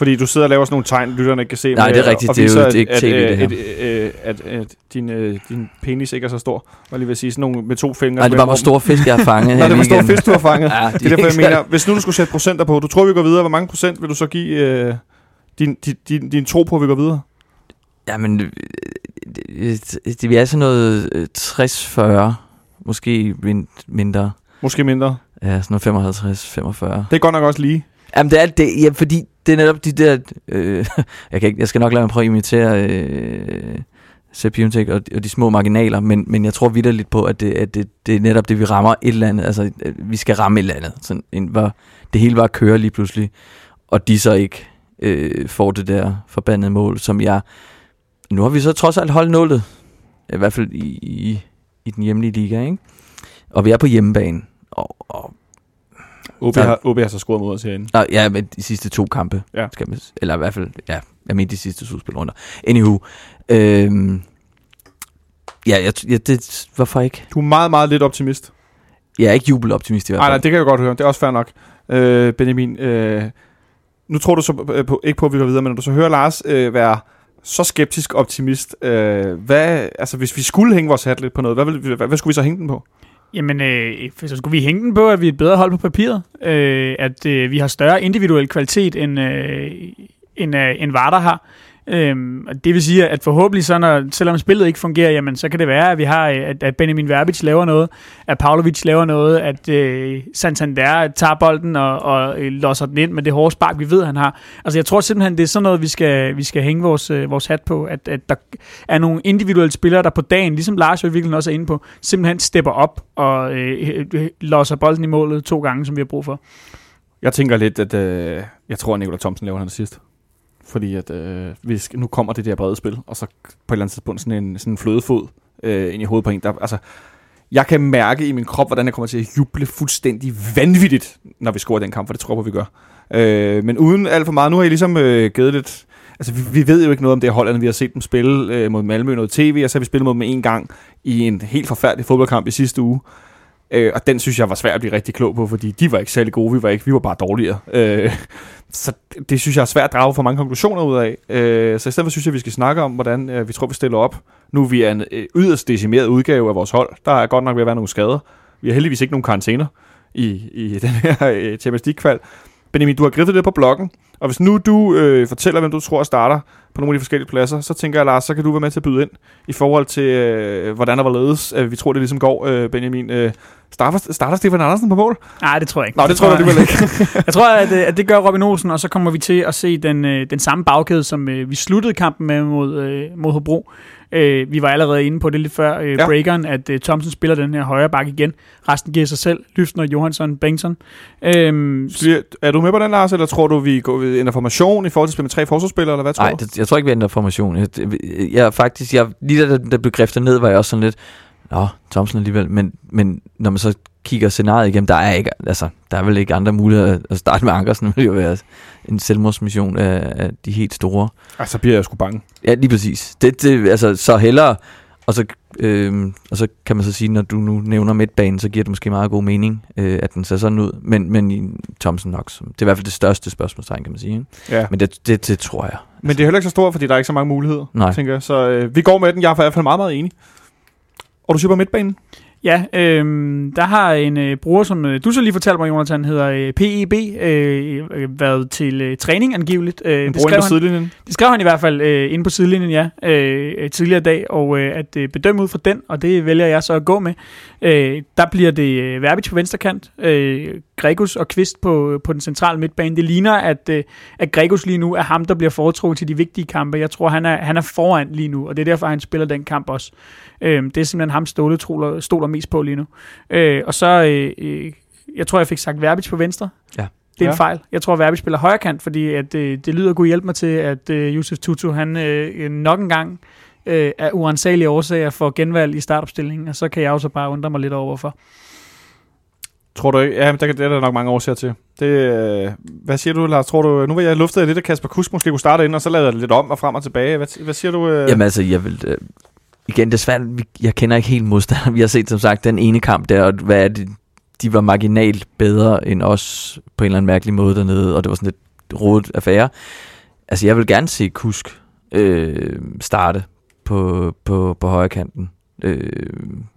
fordi du sidder og laver sådan nogle tegn, lytterne ikke kan se. Nej, med, det er rigtigt. og Det er jo- viser, det er ikke at, TV, det her. at, at, at, at, at din, øh, din penis ikke er så stor. Og lige vil sige sådan nogle med to fingre. Nej, det var hvor store fisk, jeg har fanget her det var stor fisk, du har fanget. Ja, de Det er derfor, jeg mener, hvis nu du skulle sætte procenter på, du tror, vi går videre, hvor mange procent vil du så give øh, din, din, din, din tro på, at vi går videre? Jamen, øh, det, det, det er sådan noget øh, 60-40, måske min- mindre. Måske mindre. Ja, sådan noget 55-45. Det er godt nok også lige. Jamen, det er det, ja, fordi det er netop de der... Øh, jeg, kan ikke, jeg skal nok lade mig prøve at imitere øh, Sepp Piontek og, og de små marginaler, men, men jeg tror vidderligt på, at, det, at det, det er netop det, vi rammer et eller andet. Altså, øh, vi skal ramme et eller andet. Sådan en, hvor det hele bare kører lige pludselig, og de så ikke øh, får det der forbandede mål, som jeg... Nu har vi så trods alt holdt nullet. I hvert fald i, i, i den hjemlige liga, ikke? Og vi er på hjemmebane. Og, og OB Der- har, OB har så scoret mod os herinde. Nå, ja, men de sidste to kampe, Ja. skal man, eller i hvert fald, ja, jeg mener de sidste slutspilrunder. Anywho, øhm, ja, jeg, ja, det, hvorfor ikke? Du er meget, meget lidt optimist. Jeg er ikke jubeloptimist i hvert Nej, nej, fald. det kan jeg godt høre. Det er også fair nok. Øh, Benjamin, øh, nu tror du så øh, på, ikke på, at vi går videre, men når du så hører Lars øh, være så skeptisk optimist, øh, hvad, altså hvis vi skulle hænge vores hat lidt på noget, hvad, vil, hvad, hvad skulle vi så hænge den på? Jamen, øh, så skulle vi hænge den på, at vi er et bedre hold på papiret. Øh, at øh, vi har større individuel kvalitet, end, øh, end, øh, end Varder har. Øhm, og det vil sige, at forhåbentlig så, når, selvom spillet ikke fungerer, jamen, så kan det være, at vi har, øh, at, at Benjamin Verbic laver noget, at Pavlovic laver noget, at øh, Santander tager bolden og, og øh, losser den ind med det hårde spark, vi ved, han har. Altså, jeg tror simpelthen, det er sådan noget, vi skal, vi skal hænge vores, øh, vores hat på, at, at der er nogle individuelle spillere, der på dagen, ligesom Lars jo i virkeligheden også er inde på, simpelthen stepper op og øh, øh, losser bolden i målet to gange, som vi har brug for. Jeg tænker lidt, at øh, jeg tror, at Nikolaj Thomsen laver han sidst. Fordi at øh, vi nu kommer det der brede spil, og så på et eller andet tidspunkt sådan en, sådan en flødefod øh, ind i hovedet på en. Der, altså, jeg kan mærke i min krop, hvordan jeg kommer til at juble fuldstændig vanvittigt, når vi scorer den kamp, for det tror jeg på, vi gør. Øh, men uden alt for meget, nu har jeg ligesom øh, givet lidt... Altså, vi, vi ved jo ikke noget om det hold, vi har set dem spille øh, mod Malmø noget tv, og så har vi spillet mod dem en gang i en helt forfærdelig fodboldkamp i sidste uge. Øh, og den synes jeg var svær at blive rigtig klog på, fordi de var ikke særlig gode, vi var ikke, vi var bare dårligere. Øh, så det synes jeg er svært at drage for mange konklusioner ud af. Øh, så i stedet for synes jeg, at vi skal snakke om, hvordan øh, vi tror, vi stiller op. Nu er vi en øh, yderst decimeret udgave af vores hold. Der er godt nok ved at være nogle skader. Vi har heldigvis ikke nogen karantæner i, i den her øh, Champions League-kval. Benjamin, du har grebet det på bloggen, og hvis nu du øh, fortæller, hvem du tror starter på nogle af de forskellige pladser, så tænker jeg, Lars, så kan du være med til at byde ind i forhold til, øh, hvordan der var ledes. Øh, vi tror, det ligesom går, øh, Benjamin. Øh, starter, starter Stefan Andersen på mål? Nej, det tror jeg ikke. Nå, det tror jeg alligevel ikke. jeg tror, at, øh, at det gør Robin Olsen, og så kommer vi til at se den, øh, den samme bagkæde, som øh, vi sluttede kampen med mod, øh, mod Hobro. Øh, vi var allerede inde på det lidt før øh, Ja. breakeren, at øh, Thompson spiller den her højre bakke igen. Resten giver sig selv. Lyftner, Johansson, Bengtsson. Bliver- Er du med på den, Lars, eller tror du, vi går ved ændrer formation i forhold til at spille med tre forsvarsspillere, eller hvad tror Nej, du? det, jeg tror ikke, vi ændrer formation. Jeg, jeg, faktisk, jeg, lige da der blev griftet ned, var jeg også sådan lidt, Nå, Thomsen alligevel, men, men når man så kigger scenariet igennem, der er, ikke, altså, der er vel ikke andre muligheder at starte med Ankersen, det vil jo være en selvmordsmission af, af de helt store. Ej, så bliver jeg sgu bange. Ja, lige præcis. Det, det, altså, så hellere, og så, øh, og så kan man så sige, når du nu nævner midtbanen, så giver det måske meget god mening, øh, at den ser sådan ud. Men, men i Thomsen nok, som, det er i hvert fald det største spørgsmålstegn, kan man sige. Ikke? Ja. Men det, det, det tror jeg. Men det er heller ikke så stort, fordi der er ikke så mange muligheder, Nej. tænker jeg. Så øh, vi går med den. Jeg er i hvert fald meget, meget enig. Og du siger på midtbanen? Ja, øhm, der har en øh, bruger, som øh, du så lige fortalte mig, Jonathan, hedder øh, PEB, øh, øh, været til øh, træning angiveligt. Øh, En det, bruger skrev ind på han, sidelinjen. det skrev han i hvert fald øh, inde på sidelinjen, ja, øh, øh, tidligere dag, og øh, at øh, bedømme ud fra den, og det vælger jeg så at gå med. Øh, der bliver det øh, Verbic på venstre kant, øh, Gregus og Kvist på, på den centrale midtbane. Det ligner, at, øh, at Gregus lige nu er ham, der bliver foretrukket til de vigtige kampe. Jeg tror, han er, han er foran lige nu, og det er derfor, han spiller den kamp også. Øh, det er simpelthen ham, Ståle stoler, stoler mest på lige nu. Øh, og så, øh, øh, jeg tror, jeg fik sagt Verbic på venstre. Ja. Det er Ja. en fejl. Jeg tror, Verbic spiller højre kant, fordi at, øh, det lyder kunne hjælpe mig til, at øh, Josef Tutu, han øh, nok en gang øh, af uansagelige årsager får genvalg i startopstillingen, og så kan jeg også bare undre mig lidt over, hvorfor. Tror du ikke? Ja, men der, det er der nok mange årsager til. Det, øh, hvad siger du, Lars? Tror du, nu vil jeg lufte lidt, at Kasper Kusk måske kunne starte ind, og så lavede jeg det lidt om og frem og tilbage. Hvad, hvad siger du? Øh? Jamen altså, jeg vil... Øh, igen, desværre, jeg kender ikke helt modstanderen. Vi har set, som sagt, den ene kamp der, og hvad er det, de var marginalt bedre end os på en eller anden mærkelig måde dernede, og det var sådan lidt rodet affære. Altså, jeg vil gerne se Kusk øh, starte på, på, på højre kanten. Øh,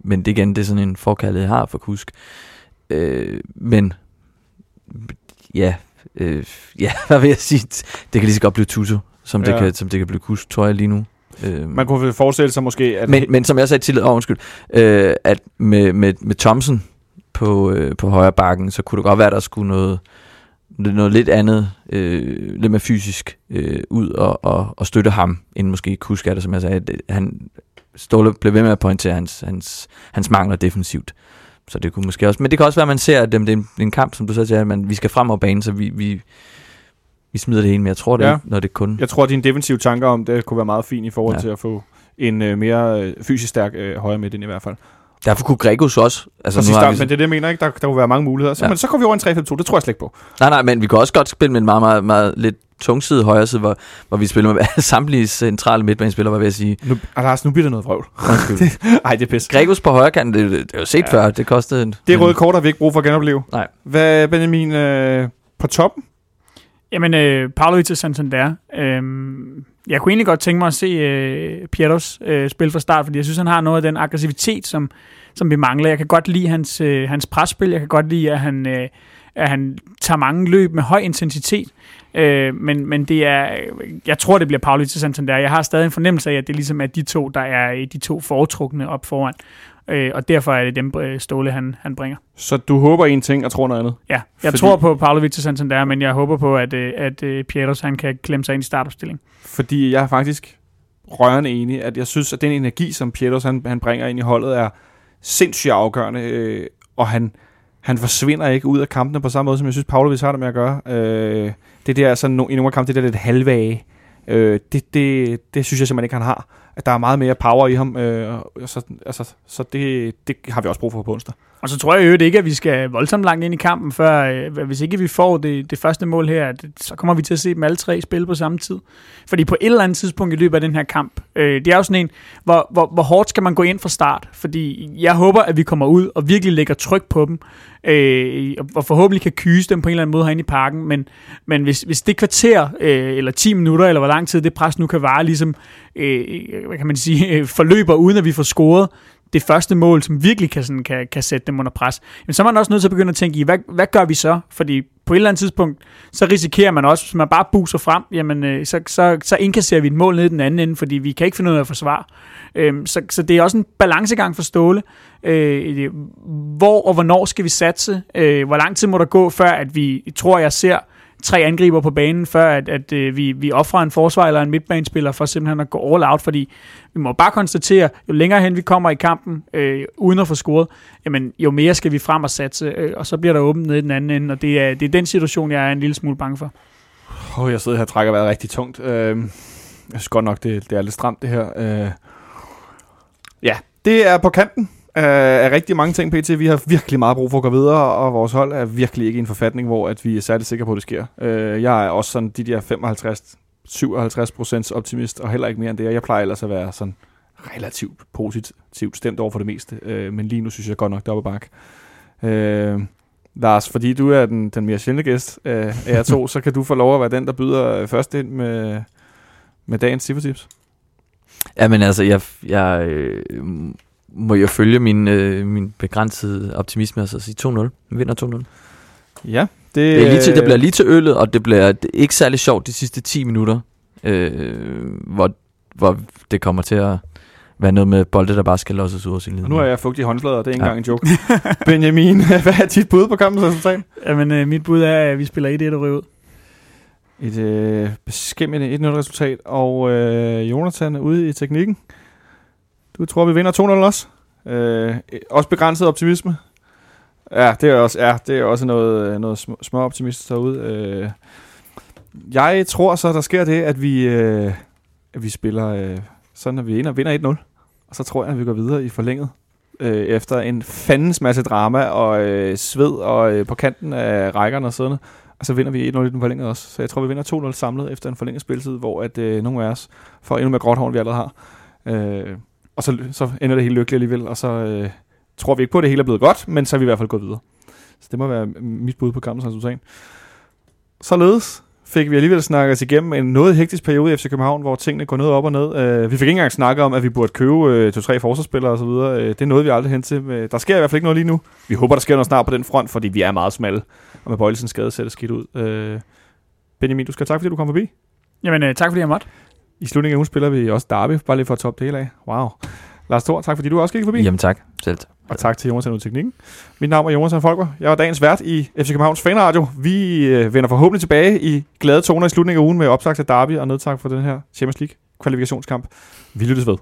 men det igen, det er sådan en forkærlighed, jeg har for Kusk. Øh, men ja, øh, ja, hvad vil jeg sige? Det kan lige så godt blive Tutu, som, ja. Det, kan, som det kan blive Kusk, tror jeg lige nu. Øh, Man kunne forestille sig måske, at... men, men som jeg sagde tidligere, oh, undskyld, øh, at med, med, med Thompson på, øh, på højre bakken, så kunne det godt være, at der skulle noget, noget lidt andet, øh, lidt mere fysisk øh, ud og, og, og støtte ham, end måske Kuskatter, som jeg sagde. Det- Han, Ståle blev ved med at pointere hans, hans, hans mangler defensivt. Så det kunne måske også, men det kan også være, at man ser, at det er en, en kamp, som du så siger, at man, vi skal frem over banen, så vi, vi, vi smider det hele, men jeg tror det Ja. ikke, når det kun... Jeg tror, at dine defensive tanker om det kunne være meget fint i forhold. Ja. til at få en øh, mere øh, fysisk stærk øh, højre midt ind i hvert fald. Derfor kunne Gregos også... Altså, Altså, nu Præcis, har der, vi, men det er det, jeg mener, ikke? Der, der kunne være mange muligheder. Så, ja. Men så går vi over en 3-5-2, det tror jeg slet ikke på. nej, nej, men vi kan også godt spille med en meget, meget, meget lidt tungside højre side, hvor, hvor vi spiller med samtlige centrale midtbanespillere, var jeg ved at sige. Nu, ah, Lars, nu bliver det noget vrøvl. Undskyld. Ej, det er pis. Gregos på højre kant, det, det er jo set ja. før, det kostede... En, Det røde kort har vi ikke brug for at genopleve. Nej. Hvad, Benjamin, øh, på toppen? Jamen, øh, Paolo til Santander. Øh, jeg kunne egentlig godt tænke mig at se øh, Pietros øh, spille fra start, fordi jeg synes, han har noget af den aggressivitet, som, som vi mangler. Jeg kan godt lide hans, øh, hans presspil. Jeg kan godt lide, at han, øh, at han tager mange løb med høj intensitet. Øh, men, men det er, jeg tror, det bliver Paolo til Santander. Jeg har stadig en fornemmelse af, at det ligesom er de to, der er de to foretrukne op foran. Øh, og derfor er det dem, øh, Ståle han, han bringer. Så du håber en ting og tror noget andet? Ja, jeg Fordi- tror på Pavlovic til Santander, men jeg håber på, at, øh, at øh, Pietros han kan klemme sig ind i startopstillingen. Fordi jeg er faktisk rørende enig, at jeg synes, at den energi, som Pietros han, han bringer ind i holdet, er sindssygt afgørende, øh, og han, han forsvinder ikke ud af kampene på samme måde, som jeg synes, Pavlovic har det med at gøre. Øh, det der sådan, no, i nogle af kampene, det der lidt halvvage, øh, det, det, det synes jeg simpelthen ikke, han har. At der er meget mere power i ham, øh, så, altså, så det, det har vi også brug for på onsdag. Og så tror jeg jo ikke, at vi skal voldsomt langt ind i kampen, før øh, hvis ikke vi får det, det første mål her, så kommer vi til at se dem alle tre spille på samme tid. Fordi på et eller andet tidspunkt i løbet af den her kamp, øh, det er jo sådan en, hvor, hvor, hvor hårdt skal man gå ind fra start? Fordi jeg håber, at vi kommer ud og virkelig lægger tryk på dem, øh, og- og forhåbentlig kan kyse dem på en eller anden måde herinde i parken, men, men hvis, hvis det kvarter, øh, eller 10 minutter, eller hvor lang tid det pres nu kan vare, ligesom, øh, hvad kan man sige, øh, forløber uden at vi får scoret, det første mål, som virkelig kan, sådan, kan, kan sætte dem under pres, men så er man også nødt til at begynde at tænke i, hvad, hvad gør vi så? Fordi på et eller andet tidspunkt, så risikerer man også, hvis man bare buser frem, jamen, øh, så, så, så indkasserer vi et mål ned i den anden ende, fordi vi kan ikke finde ud af at forsvare. Øhm, så, så det er også en balancegang for Ståle. Øh, hvor og hvornår skal vi satse? Øh, hvor lang tid må der gå, før at vi, tror jeg, ser tre angriber på banen, før at, at øh, vi, vi offrer en forsvar eller en midtbanespiller for simpelthen at gå all out, fordi vi må bare konstatere, jo længere hen vi kommer i kampen, øh, uden at få scoret, jamen jo mere skal vi frem og satse, øh, og så bliver der åbent nede i den anden ende, og det er, det er den situation, jeg er en lille smule bange for. Åh, oh, jeg sidder her og trækker vejret rigtig tungt. Øh, jeg synes godt nok, det, det er lidt stramt, det her. Øh, ja, det er på kanten af, af rigtig mange ting, PT. Vi har virkelig meget brug for at gå videre, og vores hold er virkelig ikke i en forfatning, hvor at vi er særlig sikre på, at det sker. Øh, jeg er også sådan de der 55 57 procents optimist, og heller ikke mere end det. Jeg plejer ellers at være sådan relativt positivt stemt over for det meste, øh, men lige nu synes jeg godt nok, det er bakke. Øh, Lars, fordi du er den, den mere sjældne gæst øh, af jer to, så kan du få lov at være den, der byder øh, først ind med, med dagens Tips. Ja, men altså, jeg, jeg øh, må jo følge min, øh, min begrænsede optimisme og så sige 2-0. Vi vinder 2-0. Ja, det, Det, er lige til, det bliver lige til øllet, og det bliver det er ikke særlig sjovt de sidste 10 minutter, øh, hvor, hvor det kommer til at være noget med bolde, der bare skal losses ud af sin Og nu er jeg fugtig i håndflader, det er ikke Ja. engang en joke. Benjamin, hvad er dit bud på kampens resultat? Jamen, øh, mit bud er, at vi spiller 1-1 og ryger ud. Et øh, beskæmmende 1-0 resultat, og øh, Jonathan er ude i teknikken. Du tror, vi vinder 2-0 også? Øh, også begrænset optimisme? Ja, det er også, ja, det er også noget, øh, noget små, små optimistisk derude. Øh, jeg tror så, der sker det, at vi, øh, at vi spiller øh, sådan, at vi vinder, vinder 1-0. Og så tror jeg, at vi går videre i forlænget. Øh, efter en fandens masse drama og øh, sved og øh, på kanten af rækkerne og sådan og så vinder vi 1-0 i den forlængede også. Så jeg tror, vi vinder 2-0 samlet efter en forlænget spilletid, hvor at, øh, nogle af os får endnu mere gråt hår, end vi allerede har. Øh, og så, så ender det helt lykkeligt alligevel, og så øh, tror vi ikke på, at det hele er blevet godt, men så er vi i hvert fald gået videre. Så det må være mit bud på kampens resultat. Således fik vi alligevel snakket os igennem en noget hektisk periode i FC København, hvor tingene går noget op og ned. Øh, vi fik ikke engang snakket om, at vi burde købe øh, to-tre forsvarsspillere osv. Øh, det er noget, vi aldrig hen til. Øh, der sker i hvert fald ikke noget lige nu. Vi håber, der sker noget snart på den front, fordi vi er meget smalle. Og med Bøjlesens skade ser det skidt ud. Øh, Benjamin, du skal have tak, fordi du kom forbi. Jamen, øh, tak fordi jeg måtte. I slutningen af ugen spiller vi også Derby, bare lige for at toppe det hele af. Wow. Lars Thor, tak fordi du også gik forbi. Jamen tak. Selv tak. Og tak til Jonas ud Teknikken. Mit navn er Jonas Folker. Jeg var dagens vært i FC Københavns Fanradio. Vi øh, vender forhåbentlig tilbage i glade toner i slutningen af ugen med opsagt af Derby og nedtak for den her Champions League kvalifikationskamp. Vi lyttes ved.